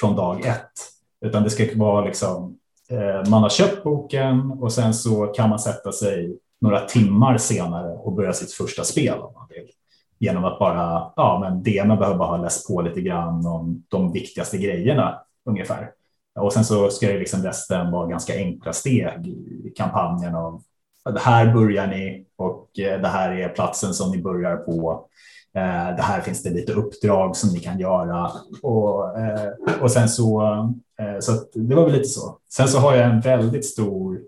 från dag ett. Utan det ska vara liksom, eh, man har köpt boken och sen så kan man sätta sig några timmar senare och börja sitt första spel om man vill. Genom att bara, ja men det man behöver bara ha läst på lite grann om de viktigaste grejerna ungefär. Och sen så ska det liksom resten vara ganska enkla steg i kampanjen av det här börjar ni och eh, det här är platsen som ni börjar på. Eh, det här finns det lite uppdrag som ni kan göra och, eh, och sen så, så det var väl lite så. Sen så har jag en väldigt stor,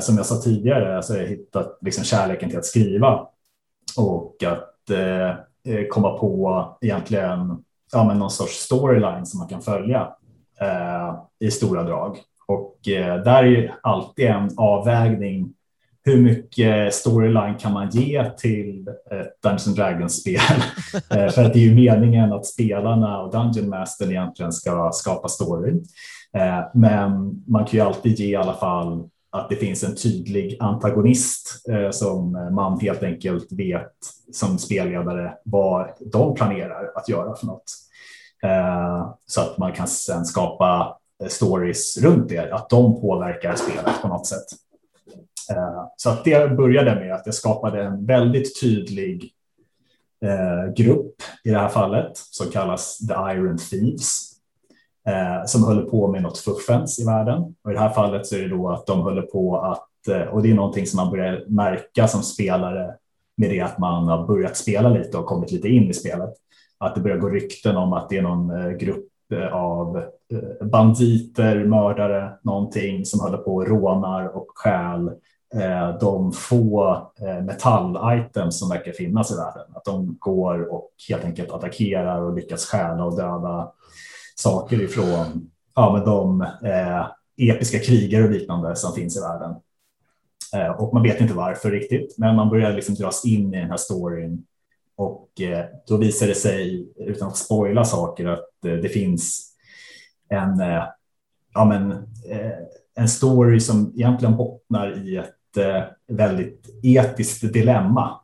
som jag sa tidigare, alltså jag har hittat liksom kärleken till att skriva och att Eh, eh, komma på egentligen ja, men någon sorts storyline som man kan följa eh, i stora drag. Och där är ju alltid en avvägning hur mycket storyline kan man ge till ett Dungeons Dragons-spel? *laughs* För att det är ju meningen att spelarna och Dungeon Master egentligen ska skapa story. Men man kan ju alltid ge i alla fall att det finns en tydlig antagonist eh, som man helt enkelt vet som spelledare vad de planerar att göra för något. Eh, så att man kan sen skapa eh, stories runt det, att de påverkar spelet på något sätt. Eh, så att det började med att jag skapade en väldigt tydlig eh, grupp i det här fallet som kallas The Iron Thieves eh, som håller på med något fuffens i världen. Och I det här fallet så är det då att de håller på att, eh, och det är någonting som man börjar märka som spelare med det att man har börjat spela lite och kommit lite in i spelet. Att det börjar gå rykten om att det är någon eh, grupp eh, av banditer, mördare, någonting som håller på och rånar och stjäl de få metallitems som verkar finnas i världen. Att de går och helt enkelt attackerar och lyckas stjäla och döda saker ifrån ja, med de eh, episka krigare och liknande som finns i världen. Eh, och man vet inte varför riktigt, men man börjar liksom dras in i den här storyn och eh, då visar det sig, utan att spoila saker, att eh, det finns en, eh, ja, men, eh, en story som egentligen bottnar i ett Eh, väldigt etiskt dilemma.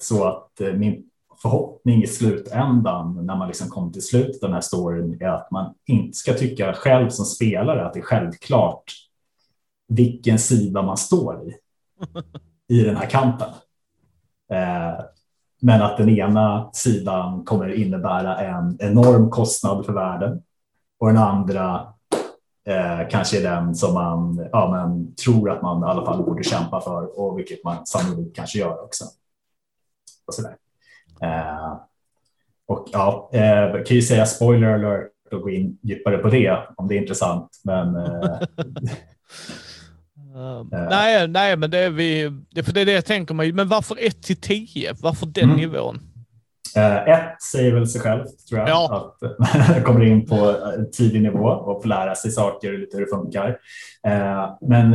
Så att eh, min förhoppning i slutändan när man liksom kommer till slutet av den här storyn är att man inte ska tycka själv som spelare att det är självklart vilken sida man står i i den här kampen. Eh, men att den ena sidan kommer innebära en enorm kostnad för världen och den andra eh, kanske är den som man ja, men, tror att man i alla fall borde kämpa för och vilket man sannolikt kanske gör också. Och, sådär. Eh, och ja, eh, kan ju säga spoiler alert och gå in djupare på det om det är intressant. Men, uh, *laughs* nej, nej, men det är vi. Det, för det är det jag tänker mig. Men varför 1 till 10? Varför den mm. nivån? Eh, ett säger väl sig själv, tror jag, ja. att man *laughs* kommer in på tidig nivå och får lära sig saker och lite hur det funkar. Eh, men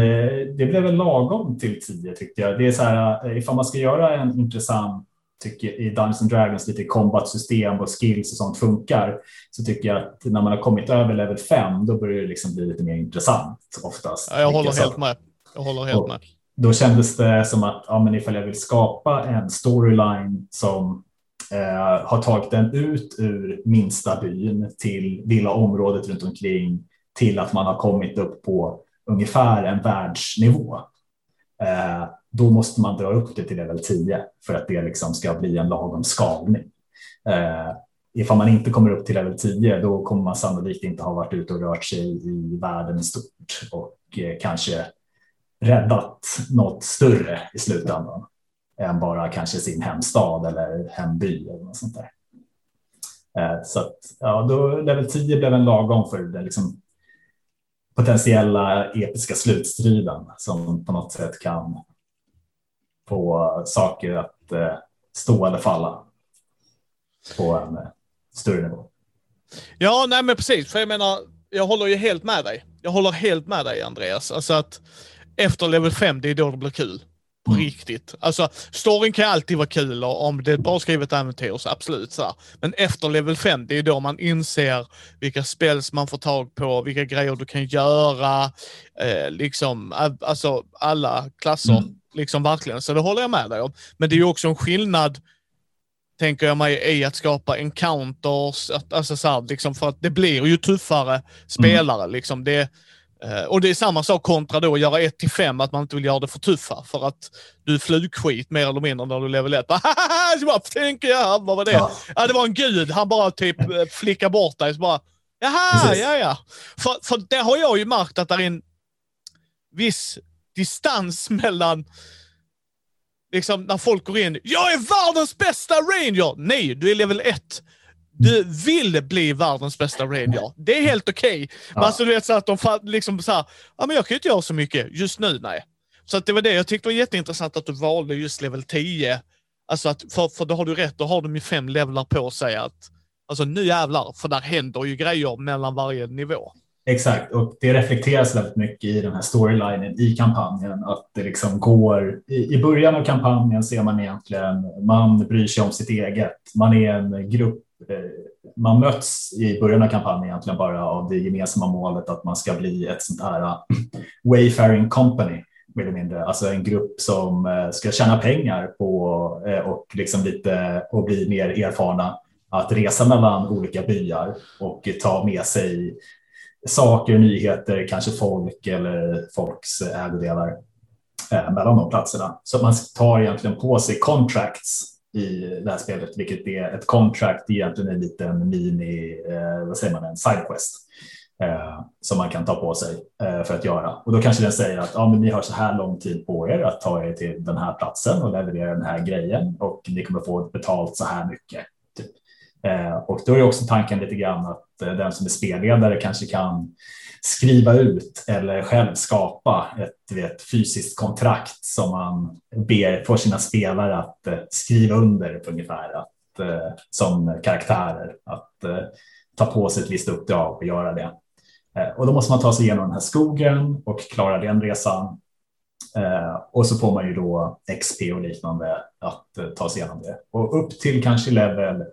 det blev väl lagom till tio tyckte jag. Det är så här, ifall man ska göra en intressant tycker i Dungeons and Dragons lite combat-system och skills och sånt funkar så tycker jag att när man har kommit över level 5 då börjar det liksom bli lite mer intressant oftast. Ja, jag håller helt med. Jag håller helt och med. Då kändes det som att ja, men ifall jag vill skapa en storyline som eh, har tagit den ut ur minsta byn till lilla området runt omkring till att man har kommit upp på ungefär en världsnivå. Eh, då måste man dra upp det till level 10 för att det liksom ska bli en lagom skalning. Eh, ifall man inte kommer upp till level 10 då kommer man sannolikt inte ha varit ute och rört sig i världen i stort och eh, kanske räddat något större i slutändan än bara kanske sin hemstad eller hemby eller något sånt där. Eh, så att, ja, då level 10 blev en lagom för den liksom potentiella episka slutstriden som på något sätt kan få saker att eh, stå eller falla på en eh, större nivå. Ja, nej men precis. För jag menar, jag håller ju helt med dig. Jag håller helt med dig Andreas. Alltså att efter level 5, det är då det blir kul på mm. riktigt. Alltså, storyn kan alltid vara kul och om det är ett bra skrivet äventyr så absolut så här. Men efter level 5, det är då man inser vilka spels man får tag på, vilka grejer du kan göra, eh, liksom, alltså alla klasser. Mm. Liksom verkligen, så det håller jag med dig om. Men det är ju också en skillnad, tänker jag mig, i att skapa encounters, att, alltså så här, liksom för att det blir ju tuffare spelare. Mm. Liksom. Det, Eh, och det är samma sak kontra då att göra 1 till 5, att man inte vill göra det för tuffa. För att du är flugskit mer eller mindre när du level *laughs* 1. så bara, tänker jag, vad var det? Ja. ja. det var en gud. Han bara typ eh, flickar bort dig. Så bara, Jaha, Precis. ja, ja. För, för det har jag ju märkt att det är en viss distans *laughs* mellan liksom när folk går in. Jag är världens bästa ranger! Nej, du är level 1 du vill bli världens bästa ranger. Det är helt okej. Okay. Ja. Men alltså, du vet så att de liksom så här, ja men jag kan ju inte göra så mycket just nu, nej. Så att det var det jag tyckte var jätteintressant att du valde just level 10. Alltså att, för, för då har du rätt, då har de ju fem levlar på sig att, alltså nu jävlar, för där händer ju grejer mellan varje nivå. Exakt, och det reflekteras väldigt mycket i den här storylinen i kampanjen. Att det liksom går, i, i början av kampanjen ser man egentligen, man bryr sig om sitt eget. Man är en grupp eh, man möts i början av kampanjen egentligen bara av det gemensamma målet att man ska bli ett sånt här eh, wayfaring company mer eller mindre, alltså en grupp som eh, ska tjäna pengar på och liksom lite och bli mer erfarna att resa mellan olika byar och ta med sig saker, nyheter, kanske folk eller folks ägodelar eh, mellan de platserna. Så man tar egentligen på sig contracts i det här spelet, vilket är ett contract, egentligen en liten mini, eh, vad säger man, en sidequest eh, som man kan ta på sig eh, för att göra. Och då kanske den säger att ah, men ni har så här lång tid på er att ta er till den här platsen och leverera den här grejen och ni kommer få betalt så här mycket. Eh, och då är också tanken lite grann att eh, den som är spelledare kanske kan skriva ut eller själv skapa ett vet, fysiskt kontrakt som man ber får sina spelare att eh, skriva under på ungefär att, som karaktärer att ta på sig ett visst uppdrag och göra det. Och då måste man ta sig igenom den här skogen och klara den resan. Och så får man ju då XP och liknande att ta sig igenom det. Och upp till kanske level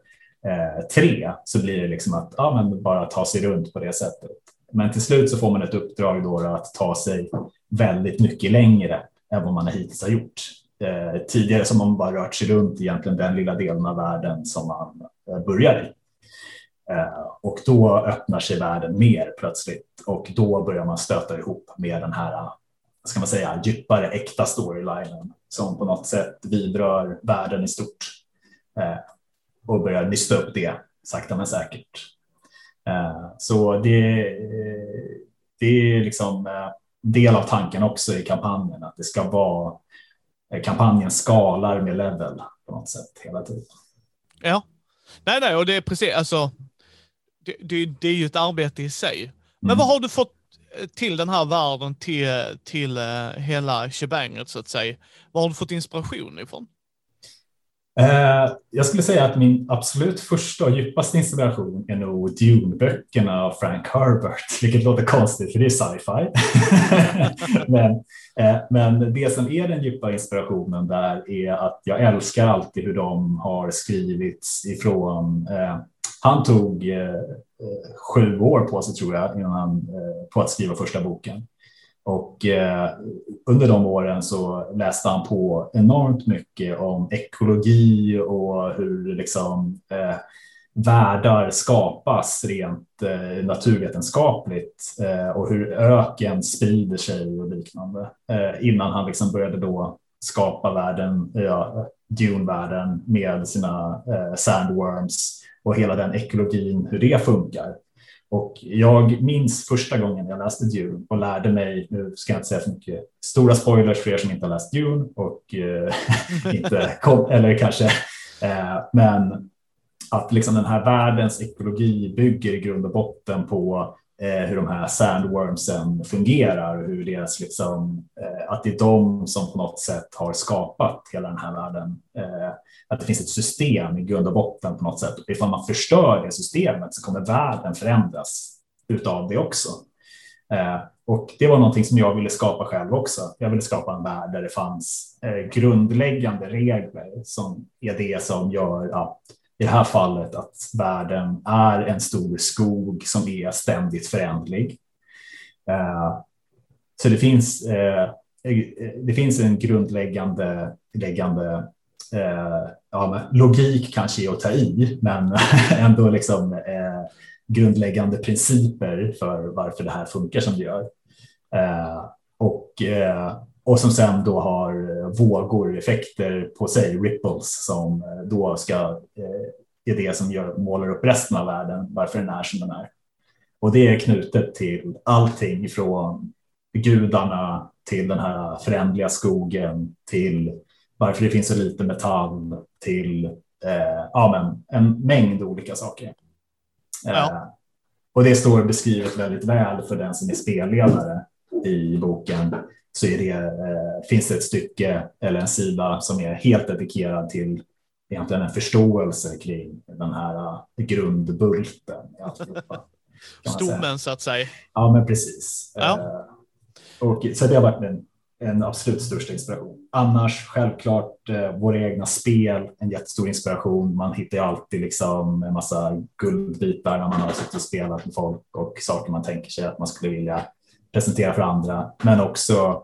Eh, tre så blir det liksom att ja, men bara ta sig runt på det sättet. Men till slut så får man ett uppdrag då att ta sig väldigt mycket längre än vad man hittills har gjort. Eh, tidigare som man bara rört sig runt egentligen den lilla delen av världen som man eh, börjar i. Eh, och då öppnar sig världen mer plötsligt och då börjar man stöta ihop med den här, ska man säga, djupare äkta storylinen som på något sätt vidrör världen i stort eh, och börjar nysta upp det sakta men säkert. Eh, så det, det är liksom eh, del av tanken också i kampanjen, att det ska vara eh, kampanjen skalar med level på något sätt hela tiden. Ja, nej, nej, och det är precis, alltså, det, det, det är ju ett arbete i sig. Men mm. vad har du fått till den här världen, till, till hela shebanget så att säga? Var har du fått inspiration ifrån? Eh, jag skulle säga att min absolut första och djupaste inspiration är nog Dune-böckerna av Frank Herbert, *laughs* vilket låter konstigt för det är sci-fi. *laughs* men, eh, men det som är den djupa inspirationen där är att jag älskar alltid hur de har skrivits ifrån. Eh, han tog sju år på sig tror jag innan han, på att skriva första boken. Och eh, under de åren så läste han på enormt mycket om ekologi och hur liksom, eh, världar skapas rent eh, naturvetenskapligt eh, och hur öken sprider sig och liknande. Eh, innan han liksom började då skapa världen, ja, Dune-världen med sina eh, sandworms och hela den ekologin, hur det funkar. Och jag minns första gången jag läste Dune och lärde mig, nu ska jag inte säga för mycket, stora spoilers för er som inte har läst Dune och eh, *laughs* inte kom, eller kanske, eh, men att liksom den här världens ekologi bygger i grund och botten på Eh, hur de här sandwormsen fungerar, hur deras liksom, eh, att det är de som på något sätt har skapat hela den här världen. Eh, att det finns ett system i grund och botten på något sätt. Ifall man förstör det systemet så kommer världen förändras utav det också. Och det var någonting som jag ville skapa själv också. Jag ville skapa en värld där det fanns grundläggande regler som är det som gör att i det här fallet att världen är en stor skog som är ständigt förändlig. Eh, så det finns eh, det finns en grundläggande läggande, eh, ja, logik kanske är att ta i, men *laughs* ändå liksom grundläggande principer för varför det här funkar som det gör. Och, och som sen då har vågor, effekter på sig, ripples, som då ska är det som gör, målar upp resten av världen, varför den är som den är. Och det är knutet till allting från gudarna till den här förändliga skogen, till varför det finns så lite metall, till eh, ja, men en mängd olika saker. Ja. Eh, och det står beskrivet väldigt väl för den som är spelledare i boken. Så är det, eh, finns det ett stycke eller en sida som är helt dedikerad till egentligen en förståelse kring den här uh, grundbulten. Stommen så att säga. Ja, men precis. Ja. Uh, och, så det har varit en, en absolut största inspiration. Annars självklart uh, våra egna spel, en jättestor inspiration. Man hittar ju alltid liksom en massa guldbitar när man har suttit och spelat med folk och saker man tänker sig att man skulle vilja presentera för andra. Men också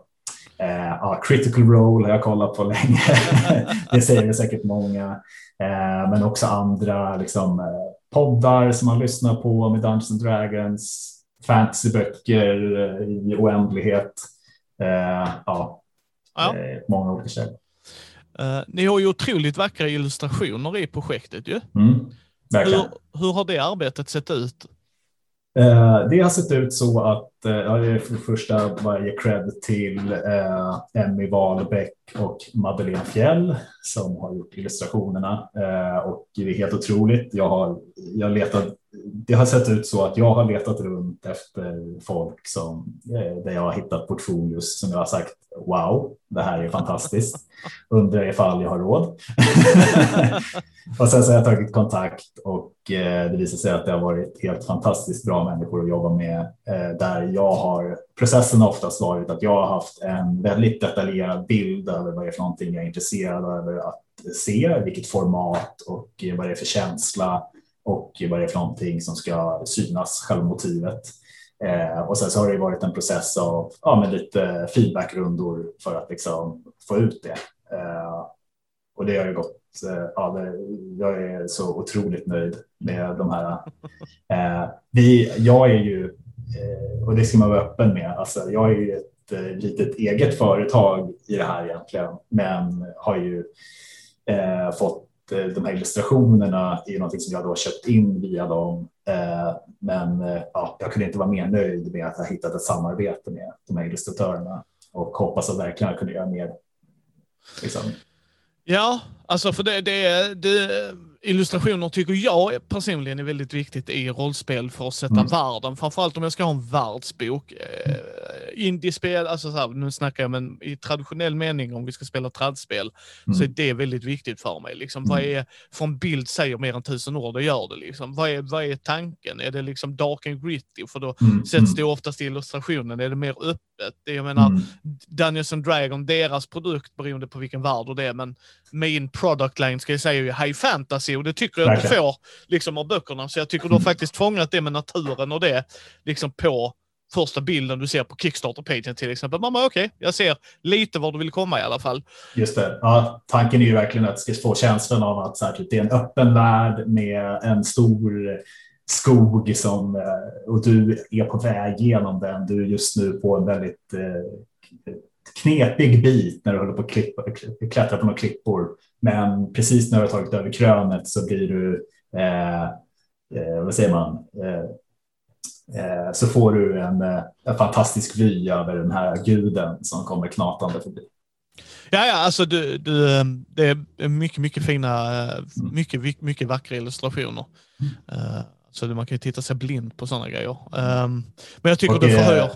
Eh, ja, critical Role har jag kollat på länge. *laughs* det säger säkert många. Eh, men också andra liksom, eh, poddar som man lyssnar på med Dungeons and Dragons, fantasyböcker eh, i oändlighet. Eh, ja, ja. Eh, många olika källor. Uh, ni har ju otroligt vackra illustrationer i projektet ju. Mm, hur, hur har det arbetet sett ut? Eh, det har sett ut så att, eh, ja, det är för det första bara ge cred till eh, Emmy Wahlbeck och Madeleine Fjell som har gjort illustrationerna eh, och det är helt otroligt. Jag har, jag letat, det har sett ut så att jag har letat runt efter folk som, eh, där jag har hittat portfolios som jag har sagt wow, det här är fantastiskt. Undrar ifall jag har råd. *laughs* och sen så har jag tagit kontakt och eh, det visar sig att det har varit helt fantastiskt bra människor att jobba med. Eh, där jag har, processen har oftast varit att jag har haft en väldigt detaljerad bild över vad det är för någonting jag är intresserad av att se, vilket format och vad det är för känsla och vad det är för någonting som ska synas, själva motivet. Eh, och sen så har det varit en process av ja, med lite feedbackrundor för att liksom få ut det. Eh, och det har ju gått, eh, ja, det, jag är så otroligt nöjd med de här. Eh, vi, jag är ju, eh, och det ska man vara öppen med, alltså jag är ju ett eh, litet eget företag i det här egentligen, men har ju eh, fått de här illustrationerna är någonting som jag då köpt in via dem Eh, men eh, ja, jag kunde inte vara mer nöjd med att ha hittat ett samarbete med de här illustratörerna och hoppas att verkligen kunna göra mer. Liksom. Ja, alltså för det, det, det, illustrationer tycker jag personligen är väldigt viktigt i rollspel för att sätta mm. världen. Framförallt om jag ska ha en världsbok. Eh, indiespel, alltså så här, nu snackar jag men i traditionell mening om vi ska spela tradspel, mm. så är det väldigt viktigt för mig. Liksom, mm. vad är, från bild säger mer än tusen ord och gör det. Liksom. Vad, är, vad är tanken? Är det liksom dark and gritty? För då mm. sätts mm. det oftast i illustrationen. Är det mer öppet? Jag menar, mm. Dungeons and Dragon, deras produkt beroende på vilken värld det är, men min product line ska jag säga är high fantasy och det tycker jag inte får liksom, av böckerna. Så jag tycker du har faktiskt fångat det med naturen och det liksom på första bilden du ser på Kickstarter-pagen till exempel. Mamma, okej, okay, jag ser lite var du vill komma i alla fall. Just det. Ja, tanken är ju verkligen att få känslan av att så här, typ, det är en öppen värld med en stor skog som, eh, och du är på väg genom den. Du är just nu på en väldigt eh, knepig bit när du håller på att klippa, eh, klättra på några klippor. Men precis när du har tagit över krönet så blir du, eh, eh, vad säger man, eh, eh, eh så får du en, eh, en, fantastisk vy över den här guden som kommer knatande förbi. Ja, ja, alltså du, du, det är mycket, mycket fina, mm. mycket, mycket vackra illustrationer. Mm. Så man kan ju titta sig blind på sådana grejer. Um, men jag tycker och, du förhöjer.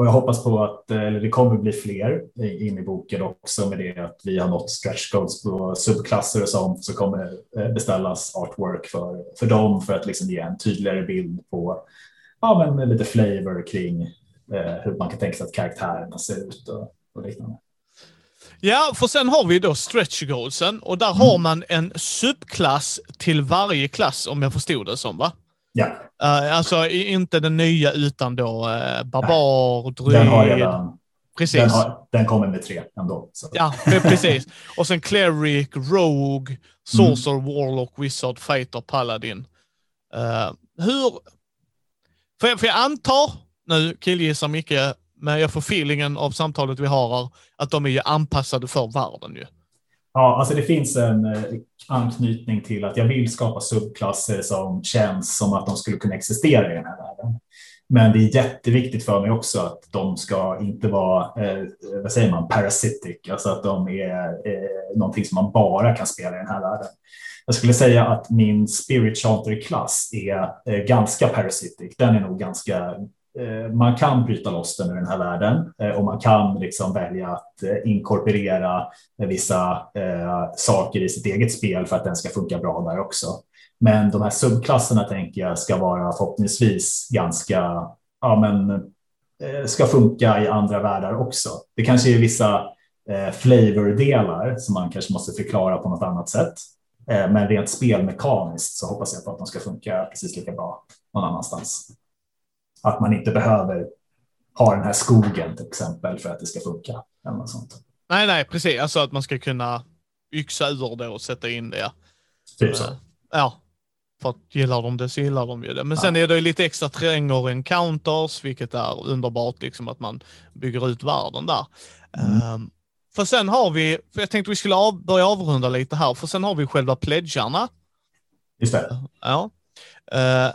Och jag hoppas på att eller det kommer bli fler in i boken också med det att vi har nått stretch goals på subklasser och sånt så kommer eh, beställas artwork för, för dem för att liksom ge en tydligare bild på ja, men lite flavor kring eh, hur man kan tänka sig att karaktärerna ser ut och, och liknande. Ja, för sen har vi då stretch goalsen och där mm. har man en subklass till varje klass om jag förstod det som va? Ja. Uh, alltså inte den nya utan då uh, barbar, druid. Den har redan, precis. Den, har, den kommer med tre ändå. Så. Ja, precis. Och sen Cleric, Rogue, Sorcerer, mm. Warlock, Wizard, Fighter, Paladin. Uh, hur... För jag, för jag antar, nu killgissar mycket, men jag får feelingen av samtalet vi har här, att de är ju anpassade för världen ju. Ja, alltså det finns en eh, anknytning till att jag vill skapa subklasser som känns som att de skulle kunna existera i den här världen. Men det är jätteviktigt för mig också att de ska inte vara, eh, vad säger man, parasitic, alltså att de är eh, någonting som man bara kan spela i den här världen. Jag skulle säga att min Spirit Chanter-klass är eh, ganska parasitic. Den är nog ganska Eh, man kan bryta loss den ur den här världen eh, och man kan liksom välja att eh, inkorporera vissa eh, saker i sitt eget spel för att den ska funka bra där också. Men de här subklasserna tänker jag ska vara förhoppningsvis ganska, ja men eh, ska funka i andra världar också. Det kanske är vissa eh, flavor-delar som man kanske måste förklara på något annat sätt. Men rent spelmekaniskt så hoppas jag på att de ska funka precis lika bra någon annanstans. Att man inte behöver ha den här skogen till exempel för att det ska funka. Eller något sånt. Nej, nej, precis. Alltså att man ska kunna yxa ur det och sätta in det. Typ så. Ja, för att gillar de det så gillar de ju det. Men ja. sen är det lite extra terränger och encounters, vilket är underbart, liksom att man bygger ut världen där. Mm. Um, för sen har vi, för jag tänkte vi skulle av, börja avrunda lite här, för sen har vi själva pledgarna. Just det. Ja. Uh,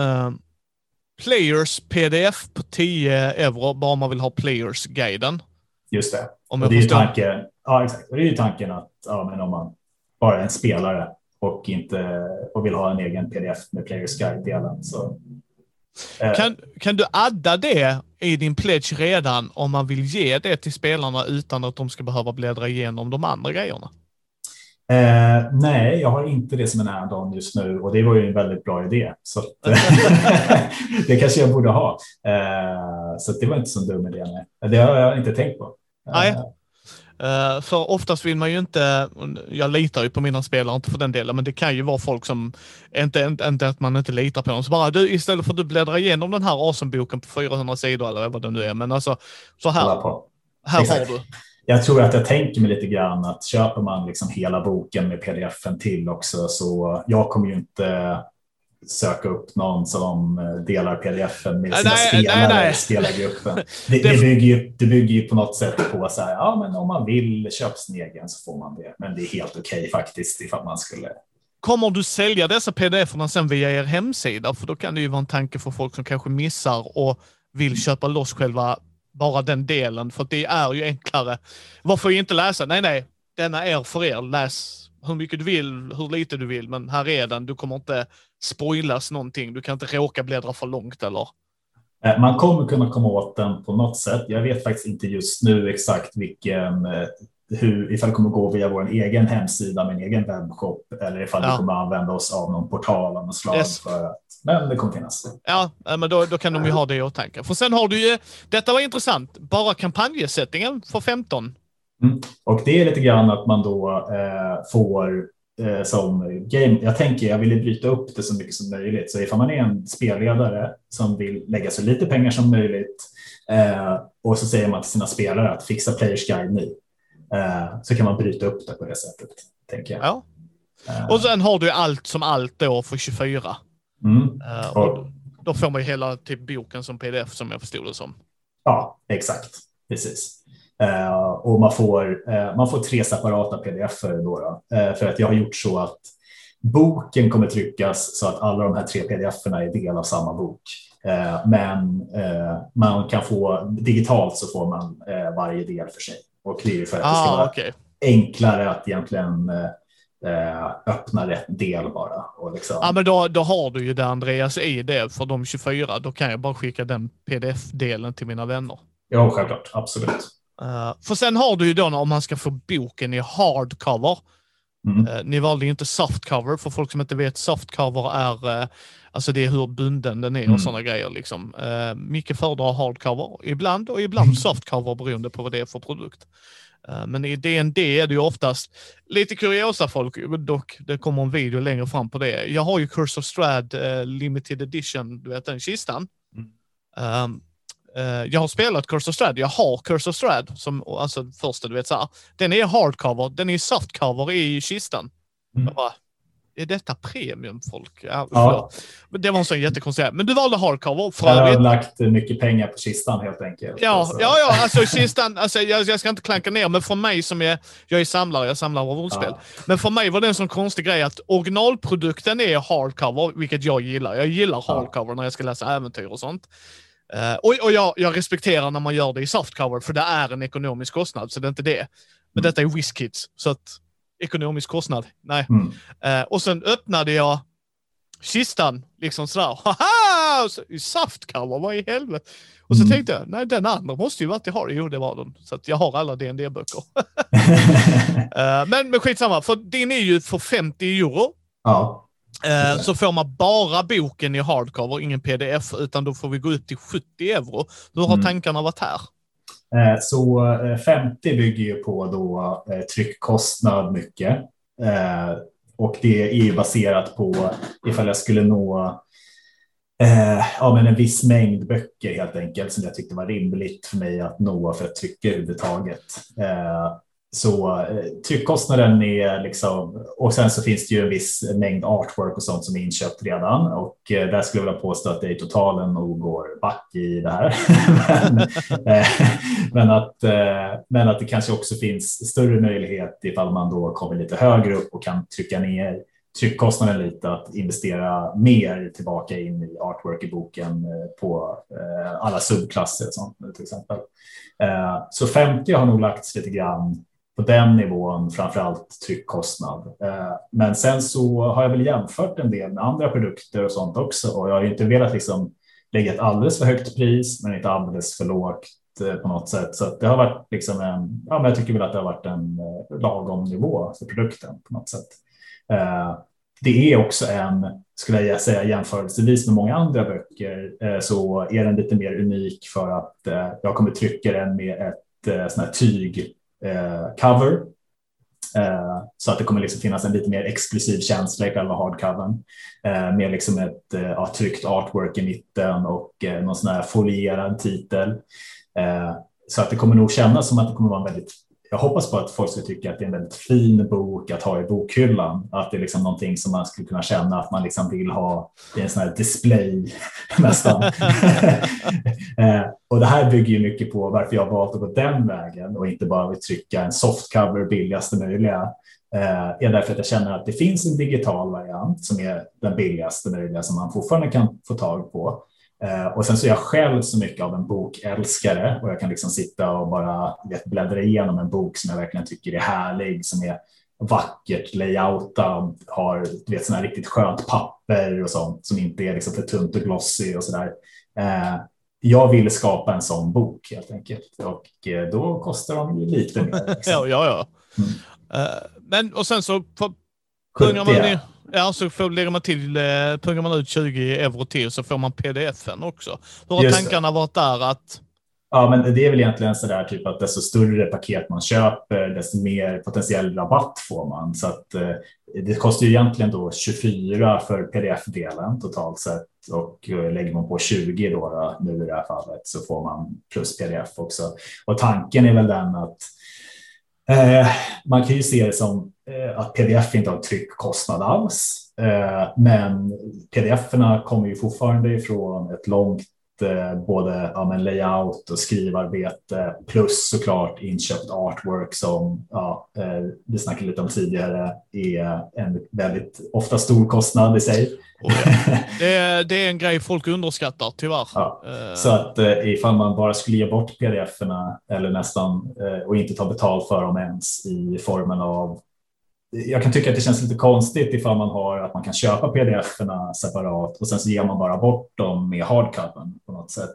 uh, Players PDF på 10 euro, bara man vill ha Players-guiden. Just det. Om jag det, är tanken, ja, exakt. det är ju tanken att ja, men om man bara är en spelare och, inte, och vill ha en egen pdf med Players Guide-delen. Så, eh. kan, kan du adda det i din pledge redan om man vill ge det till spelarna utan att de ska behöva bläddra igenom de andra grejerna? Eh, nej, jag har inte det som en add-on just nu och det var ju en väldigt bra idé. Så *laughs* det kanske jag borde ha. Eh, så det var inte så dum idé. Nej. Det har jag inte tänkt på. Eh, nej. Uh, för oftast vill man ju inte, jag litar ju på mina spelare, inte för den delen, men det kan ju vara folk som, inte, inte, inte att man inte litar på dem, så bara du istället för att du bläddrar igenom den här asenboken på 400 sidor eller vad det nu är, men alltså så här, här har du. Jag tror att jag tänker mig lite grann att köper man liksom hela boken med pdf till också så jag kommer ju inte söka upp någon som delar pdf med sina nej, spelare nej, nej. i spelargruppen. *laughs* Det, det, bygger ju, det bygger ju på något sätt på så här, ja men om man vill köpa sin egen så får man det. Men det är helt okej okay, faktiskt ifall man skulle Kommer du sälja dessa pdf-erna sen via er hemsida? För då kan det ju vara en tanke för folk som kanske missar och vill köpa loss själva bara den delen, för det är ju enklare. Varför inte läsa? Nej, nej, denna är för er. Läs hur mycket du vill, hur lite du vill, men här är den. Du kommer inte spoilas någonting. Du kan inte råka bläddra för långt eller? Eh, man kommer kunna komma åt den på något sätt. Jag vet faktiskt inte just nu exakt vilken eh, hur, ifall det kommer gå via vår egen hemsida med en egen webbshop eller ifall ja. vi kommer använda oss av någon portal av något slag. Yes. För att, men det kommer finnas. Ja, men då, då kan de ju ha det i åtanke. För sen har du ju, detta var intressant, bara kampanjsättningen för 15. Mm. Och det är lite grann att man då eh, får eh, som game. Jag tänker jag vill bryta upp det så mycket som möjligt. Så ifall man är en spelledare som vill lägga så lite pengar som möjligt eh, och så säger man till sina spelare att fixa players guide nu Eh, så kan man bryta upp det på det sättet, tänker jag. Ja. Eh. Och sen har du allt som allt då för 24. Mm. Uh, och då får man ju hela typ boken som pdf som jag förstod det som. Ja, exakt. Precis. Uh, och man får, uh, man får tre separata pdf då, då för att jag har gjort så att boken kommer tryckas så att alla de här tre pdf är del av samma bok. Men man kan få digitalt så får man varje del för sig. Och det är för att ah, det ska ah, vara okay. enklare att egentligen eh, öppna rätt del bara. Och liksom... Ja, men då, då har du ju det Andreas i det för de 24. Då kan jag bara skicka den pdf-delen till mina vänner. Ja, självklart. Absolut. Uh, för sen har du ju då om man ska få boken i hardcover. Mm. Uh, ni valde ju inte softcover. För folk som inte vet, softcover är uh, Alltså det är hur bunden den är och mm. sådana grejer. Liksom. Uh, Micke föredrar hardcover ibland och ibland softcover beroende på vad det är för produkt. Uh, men i DND är det ju oftast lite kuriosa folk, dock det kommer en video längre fram på det. Jag har ju Curse of Strad uh, Limited Edition, du vet den kistan. Mm. Um, eh, jag har spelat Curse of Strad, jag har Curse of Strad, som, alltså första du vet så här. Den är hardcover, den är softcover i kistan. Mm. Jag bara, är detta premium folk? Ja, Ja. Det var en sån jättekonstig Men du valde hardcover för Jag har övrigt. lagt mycket pengar på kistan helt enkelt. Ja, Så- ja, ja, alltså kistan, alltså, jag, jag ska inte klanka ner, men för mig som är, jag är samlare, jag samlar av rollspel. Ja. Men för mig var det en sån konstig grej att originalprodukten är hardcover, vilket jag gillar. Jag gillar hardcover när jag ska läsa äventyr och sånt. Eh, och och jag, jag respekterar när man gör det i softcover, för det är en ekonomisk kostnad, så det är inte det. Men Mm. detta är WizKids, så att ekonomisk kostnad, nej. Mm. Eh, och sen öppnade jag kistan, liksom sådär. Haha! Så- I saftcover, vad i helvete? Och så Mm. tänkte jag, nej den andra måste ju varit i har Jo, det var den. Så att jag har alla dd böcker *laughs* Eh, men, men skitsamma, för din är ju för 50 euro. ja. Eh. Så får man bara boken i hardcover, ingen pdf, utan då får vi gå upp till 70 euro. Hur har Mm. tankarna varit här? Eh, Så eh, 50 bygger ju på då eh, tryckkostnad mycket. Eh, Och det är ju baserat på ifall jag skulle nå eh, ja, men en viss mängd böcker helt enkelt som jag tyckte var rimligt för mig att nå för att trycka överhuvudtaget. Så eh, tryckkostnaden är liksom, och sen så finns det ju en viss mängd artwork och sånt som är inköpt redan och eh, där skulle jag vilja påstå att det i totalen nog går back i det här. *laughs* men, eh, men, att, men att det kanske också finns större möjlighet ifall man då kommer lite högre upp och kan trycka ner tryckkostnaden lite att investera mer tillbaka in i artwork i boken på alla subklasser och sånt till exempel. Så 50 har nog lagts lite grann på den nivån, framför allt tryckkostnad. Eh, men sen så har jag väl jämfört en del med andra produkter och sånt också och jag har inte velat liksom lägga ett alldeles för högt pris, men inte alldeles för lågt eh, på något sätt. Så det har varit liksom en, ja, men jag tycker väl att det har varit en eh, lagom nivå för produkten på något sätt. Det är också en, skulle jag säga jämförelsevis med många andra böcker, så är den lite mer unik för att jag kommer trycka den med ett sånt sån här tyg Eh, cover. Eh, så att det kommer liksom finnas en lite mer exklusiv känsla i själva hardcovern. Eh, med liksom ett eh, ja, tryckt artwork i mitten och eh, någon sån här folierad titel. Eh, så att det kommer nog kännas som att det kommer vara en väldigt jag hoppas på att folk ska tycka att det är en väldigt fin bok att ha i bokhyllan. Att det är liksom någonting som man skulle kunna känna att man liksom vill ha i en sån här display *laughs* nästan. *laughs* eh, och det här bygger ju mycket på varför jag valt att gå den vägen och inte bara vill trycka en softcover billigaste möjliga. Eh, är därför att jag känner att det finns en digital variant som är den billigaste möjliga som man fortfarande kan få tag på. Eh, och sen så är jag själv så mycket av en bokälskare och jag kan liksom sitta och bara vet, bläddra igenom en bok som jag verkligen tycker är härlig, som är vackert layoutad, har du vet, såna riktigt skönt papper och sånt som inte är liksom för tunt och glossy och sådär. Eh, jag vill skapa en sån bok helt enkelt och eh, då kostar de ju lite mer. *laughs* ja, Liksom. ja, ja. Mm. Eh, men och sen så får- pungar man, 70, i, ja, så får, lägger man till, eh, pungar man ut 20 euro till så får man pdf-en också. Hur har Just det. tankarna varit där att Ja, men det är väl egentligen så där typ att desto större paket man köper, desto mer potentiell rabatt får man. Så att eh, det kostar ju egentligen då 24 för pdf-delen totalt sett och eh, lägger man på 20 då, då nu i det här fallet så får man plus pdf också. Och tanken är väl den att eh, man kan ju se det som att pdf inte har tryckkostnad alls. Eh, men pdf-erna kommer ju fortfarande ifrån ett långt eh, både ja, layout och skrivarbete plus såklart inköpt artwork som ja, eh, vi snackade lite om tidigare är en väldigt ofta stor kostnad i sig. oh, ja. *laughs* det, är- det är en grej folk underskattar tyvärr. Ja, Eh, Så att eh, ifall man bara skulle ge bort pdf-erna eller nästan eh, och inte ta betalt för dem ens i formen av jag kan tycka att det känns lite konstigt ifall man har att man kan köpa pdf-erna separat och sen så ger man bara bort dem med hardcovern på något sätt.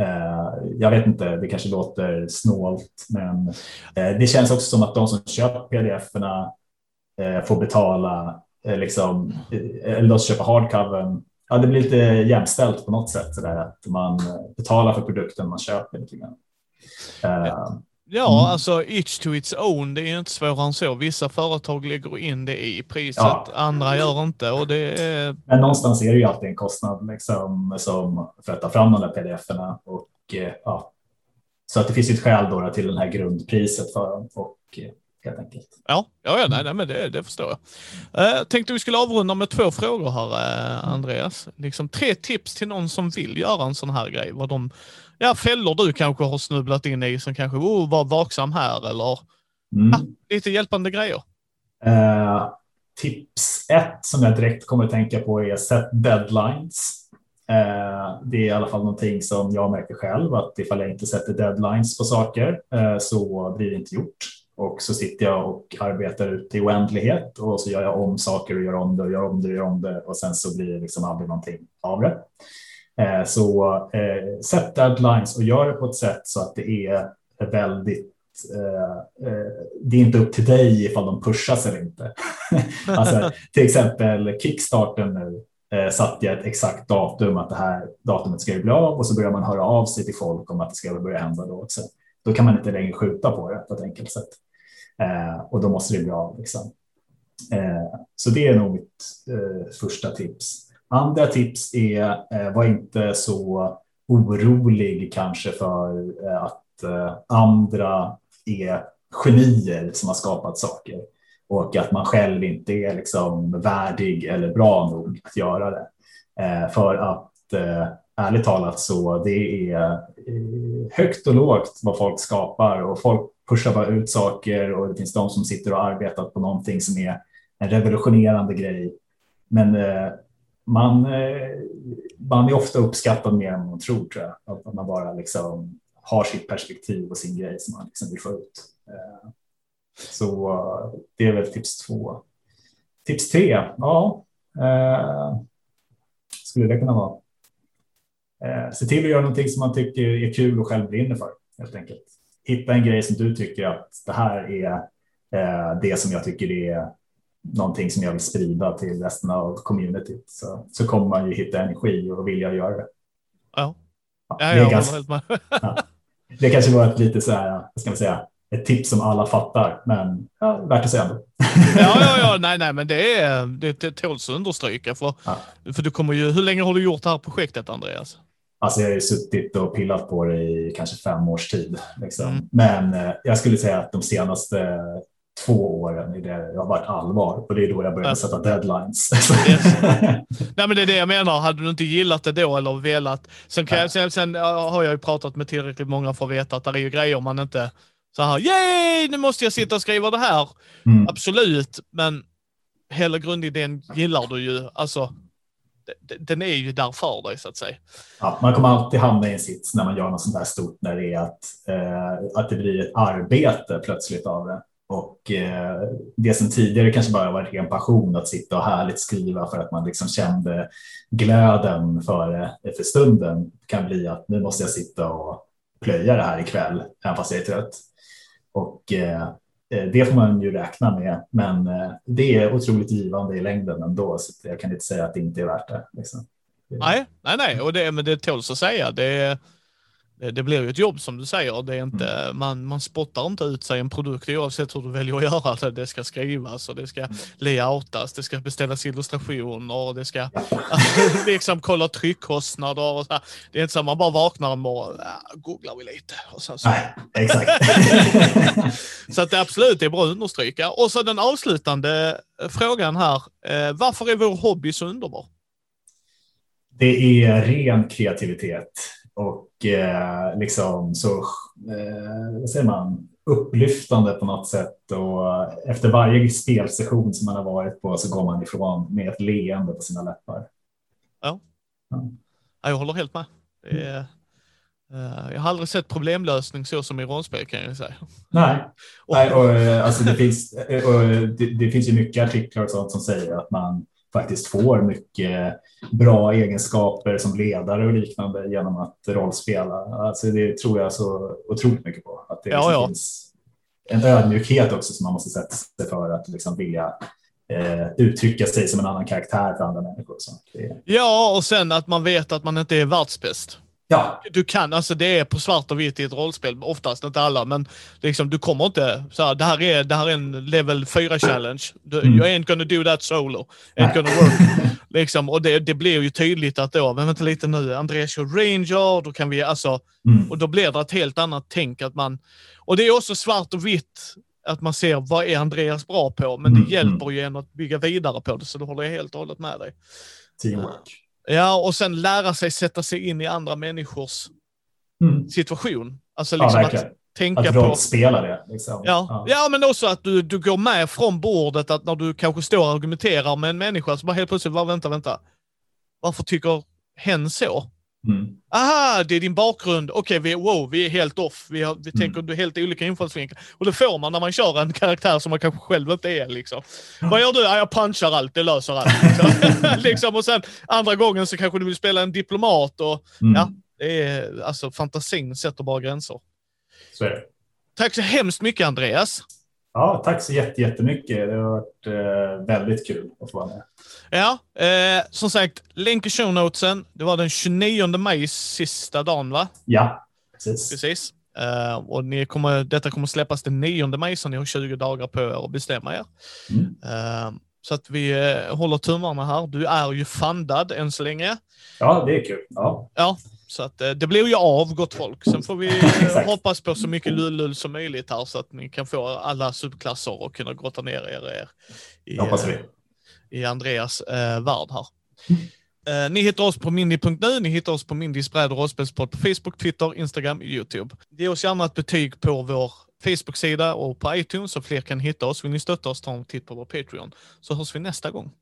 Eh, jag vet inte, det kanske låter snålt, men eh, det känns också som att de som köper pdf-erna eh, får betala, liksom, eller de som köper hardcovern Ja, det blir lite jämställt på något sätt, så där, att man betalar för produkten man köper. Lite grann. Eh, Ja, Mm. alltså each to its own, det är ju inte svårare än så. Vissa företag lägger in det i priset, Ja. andra gör inte. Och det är, Men någonstans är det ju alltid en kostnad liksom, som för att ta fram de där pdf-erna och eh, ja, så att det finns ett skäl då till den här grundpriset för dem och eh, helt enkelt. Ja, ja, ja nej, nej, men det, det förstår jag. Jag tänkte vi skulle avrunda med två frågor här, Andreas. Liksom tre tips till någon som vill göra en sån här grej. Vad de, ja, fällor du kanske har snubblat in i som kanske, oh, var vaksam här eller mm. ja, lite hjälpande grejer. Uh, tips ett som jag direkt kommer att tänka på är set deadlines. Uh, det är i alla fall någonting som jag märker själv att ifall jag inte sätter deadlines på saker uh, så blir det inte gjort. Och så sitter jag och arbetar ut i oändlighet och så gör jag om saker och gör om det och gör om det och gör om det och sen så blir det liksom aldrig någonting av det. Eh, så eh, sätt deadlines och gör det på ett sätt så att det är väldigt Eh, eh, det är inte upp till dig ifall de pushas eller inte. *laughs* alltså, till exempel Kickstarten nu eh, satte jag ett exakt datum att det här datumet ska bli av och så börjar man höra av sig till folk om att det ska börja hända då också. Då kan man inte längre skjuta på det på ett enkelt sätt eh, och då måste det bli av. Liksom. Eh, så det är nog mitt eh, första tips. Andra tips är eh, var inte så orolig kanske för eh, att eh, andra är genier som har skapat saker och att man själv inte är liksom värdig eller bra nog att göra det. För att ärligt talat så det är högt och lågt vad folk skapar och folk pushar bara ut saker och det finns de som sitter och arbetat på någonting som är en revolutionerande grej. Men man, eh, man är ofta uppskattad mer än man tror, tror jag. Att man bara liksom har sitt perspektiv och sin grej som man liksom vill få ut. Eh, så det är väl tips två. Tips tre, ja. Eh, skulle det kunna vara. Eh, se till att göra någonting som man tycker är kul och själv brinner för helt enkelt. Hitta en grej som du tycker att det här är det som jag tycker är någonting som jag vill sprida till resten av communityt så, så kommer man ju hitta energi och vilja göra det. Ja, ja, ja jag ganska, *laughs* ja. Det kanske var ett lite så här, vad ska man säga, ett tips som alla fattar, men ja, värt att säga ändå. ja, ja, ja, *laughs* nej, nej, men det, är, det, det tåls att understryka. För, ja. för du kommer ju, hur länge har du gjort det här projektet, Andreas? Alltså jag har ju suttit och pillat på det i kanske fem års tid. Liksom. Mm. Men eh, jag skulle säga att de senaste två åren är det har varit allvar och det är då jag började sätta deadlines. *laughs* Nej, men det är det jag menar. Hade du inte gillat det då eller velat. Sen, kan jag, sen, sen har jag ju pratat med tillräckligt många för att veta att det är ju grejer man inte så här, yay, nu måste jag sitta och skriva det här. Mm. Absolut, men hela grundidén gillar du ju. Alltså, den är ju där för dig så att säga. Ja, man kommer alltid hamna i en sits när man gör något sånt här stort när det är att, eh, att det blir ett arbete plötsligt av det. Och eh, det som tidigare kanske bara var ren passion att sitta och härligt skriva för att man liksom kände glöden för, för stunden kan bli att nu måste jag sitta och plöja det här ikväll, även fast jag är trött. Och eh, eh det får man ju räkna med, men eh, det är otroligt givande i längden ändå, så jag kan inte säga att det inte är värt det. Liksom. Nej, nej, nej, och det, men det tåls att säga. Det, det blir ju ett jobb som du säger. Det är inte, mm. man, man spottar inte ut sig en produkt oavsett hur du väljer att göra det. Det ska skrivas och det ska mm. layoutas, det ska beställas illustrationer, det ska *laughs* liksom kolla tryckkostnader och så här. Det är inte så att man bara vaknar en morgon, ja, googlar vi lite. Och sen så. Nej, exakt. *laughs* så att det absolut är bra att understryka. Och så den avslutande frågan här. Eh, varför är vår hobby så underbar? Det är ren kreativitet och eh, liksom så, eh, vad säger man, upplyftande på något sätt och efter varje spelsession som man har varit på så går man ifrån med ett leende på sina läppar. Ja, ja. jag håller helt med. Är, uh, jag har aldrig sett problemlösning så som i rollspel kan jag säga. Nej, *laughs* och, Nej och, eh, alltså det, finns, och det, det, finns ju mycket artiklar och sånt som säger att man faktiskt får mycket bra egenskaper som ledare och liknande genom att rollspela. Alltså det tror jag så otroligt mycket på. Att det ja, liksom ja. finns en ödmjukhet också som man måste sätta sig för att liksom vilja eh, uttrycka sig som en annan karaktär för andra människor. Så det... Ja, och sen att man vet att man inte är världsbäst. Ja. Du kan, alltså det är på svart och vitt i ett rollspel, oftast inte alla, men liksom du kommer inte så här, det här är, det här är en level 4 challenge. Du, mm. You ain't gonna do that solo. Ain't gonna work. *laughs* Liksom, och det, det blir ju tydligt att då, men vänta lite nu, Andreas kör Ranger, då kan vi alltså, Mm. och då blir det ett helt annat tänk att man, och det är också svart och vitt, att man ser vad är Andreas bra på, men Mm, det hjälper ju en att bygga vidare på det, så då håller jag helt och hållet med dig. Teamwork. Ja, och sen lära sig sätta sig in i andra människors Mm. situation. Alltså Ja, liksom att verkligen. tänka Att på... rollspela det. Liksom. Ja. ja, men också att du, du går med från bordet, att när du kanske står och argumenterar med en människa, så bara helt plötsligt, bara, vänta, vänta. Varför tycker hen så? Mm. Aha, det är din bakgrund. Okej, vi, wow, vi är helt off. Vi, har, vi Mm. tänker du helt olika infallsvinklar. Och det får man när man kör en karaktär som man kanske själv inte är. Liksom. Vad gör du? Ja, jag punchar allt, det löser allt. Liksom. *laughs* *laughs* liksom, och sen andra gången så kanske du vill spela en diplomat. Och, Mm. Ja, det är, alltså, fantasin sätter bara gränser. Så är det. Tack så hemskt mycket Andreas. Ja, tack så jätte- jättemycket. Det har varit eh, väldigt kul att få vara med. Ja, eh, som sagt, länk i show notesen. Det var den 29 maj sista dagen va? Ja, precis. Precis. Eh, och ni kommer, detta kommer släppas den 9 maj, så ni har 20 dagar på er att bestämma er. Mm. Eh, så att vi eh, håller tummarna här. Du är ju fundad än så länge. Ja, det är kul. Ja, Ja, så att eh, det blir ju av, gott folk. Sen får vi *laughs* eh, hoppas på så mycket lull som möjligt här så att ni kan få alla subklasser och kunna grotta ner er, er i, eh, i Andreas eh, värld här. Eh, ni hittar oss på mindy.nu, ni hittar oss på Mindys bräd och rollspelspodd på Facebook, Twitter, Instagram, YouTube. Ge oss gärna ett betyg på vår Facebook-sida och på iTunes så fler kan hitta oss. Vill ni stötta oss, ta en titt på vår Patreon. Så hörs vi nästa gång.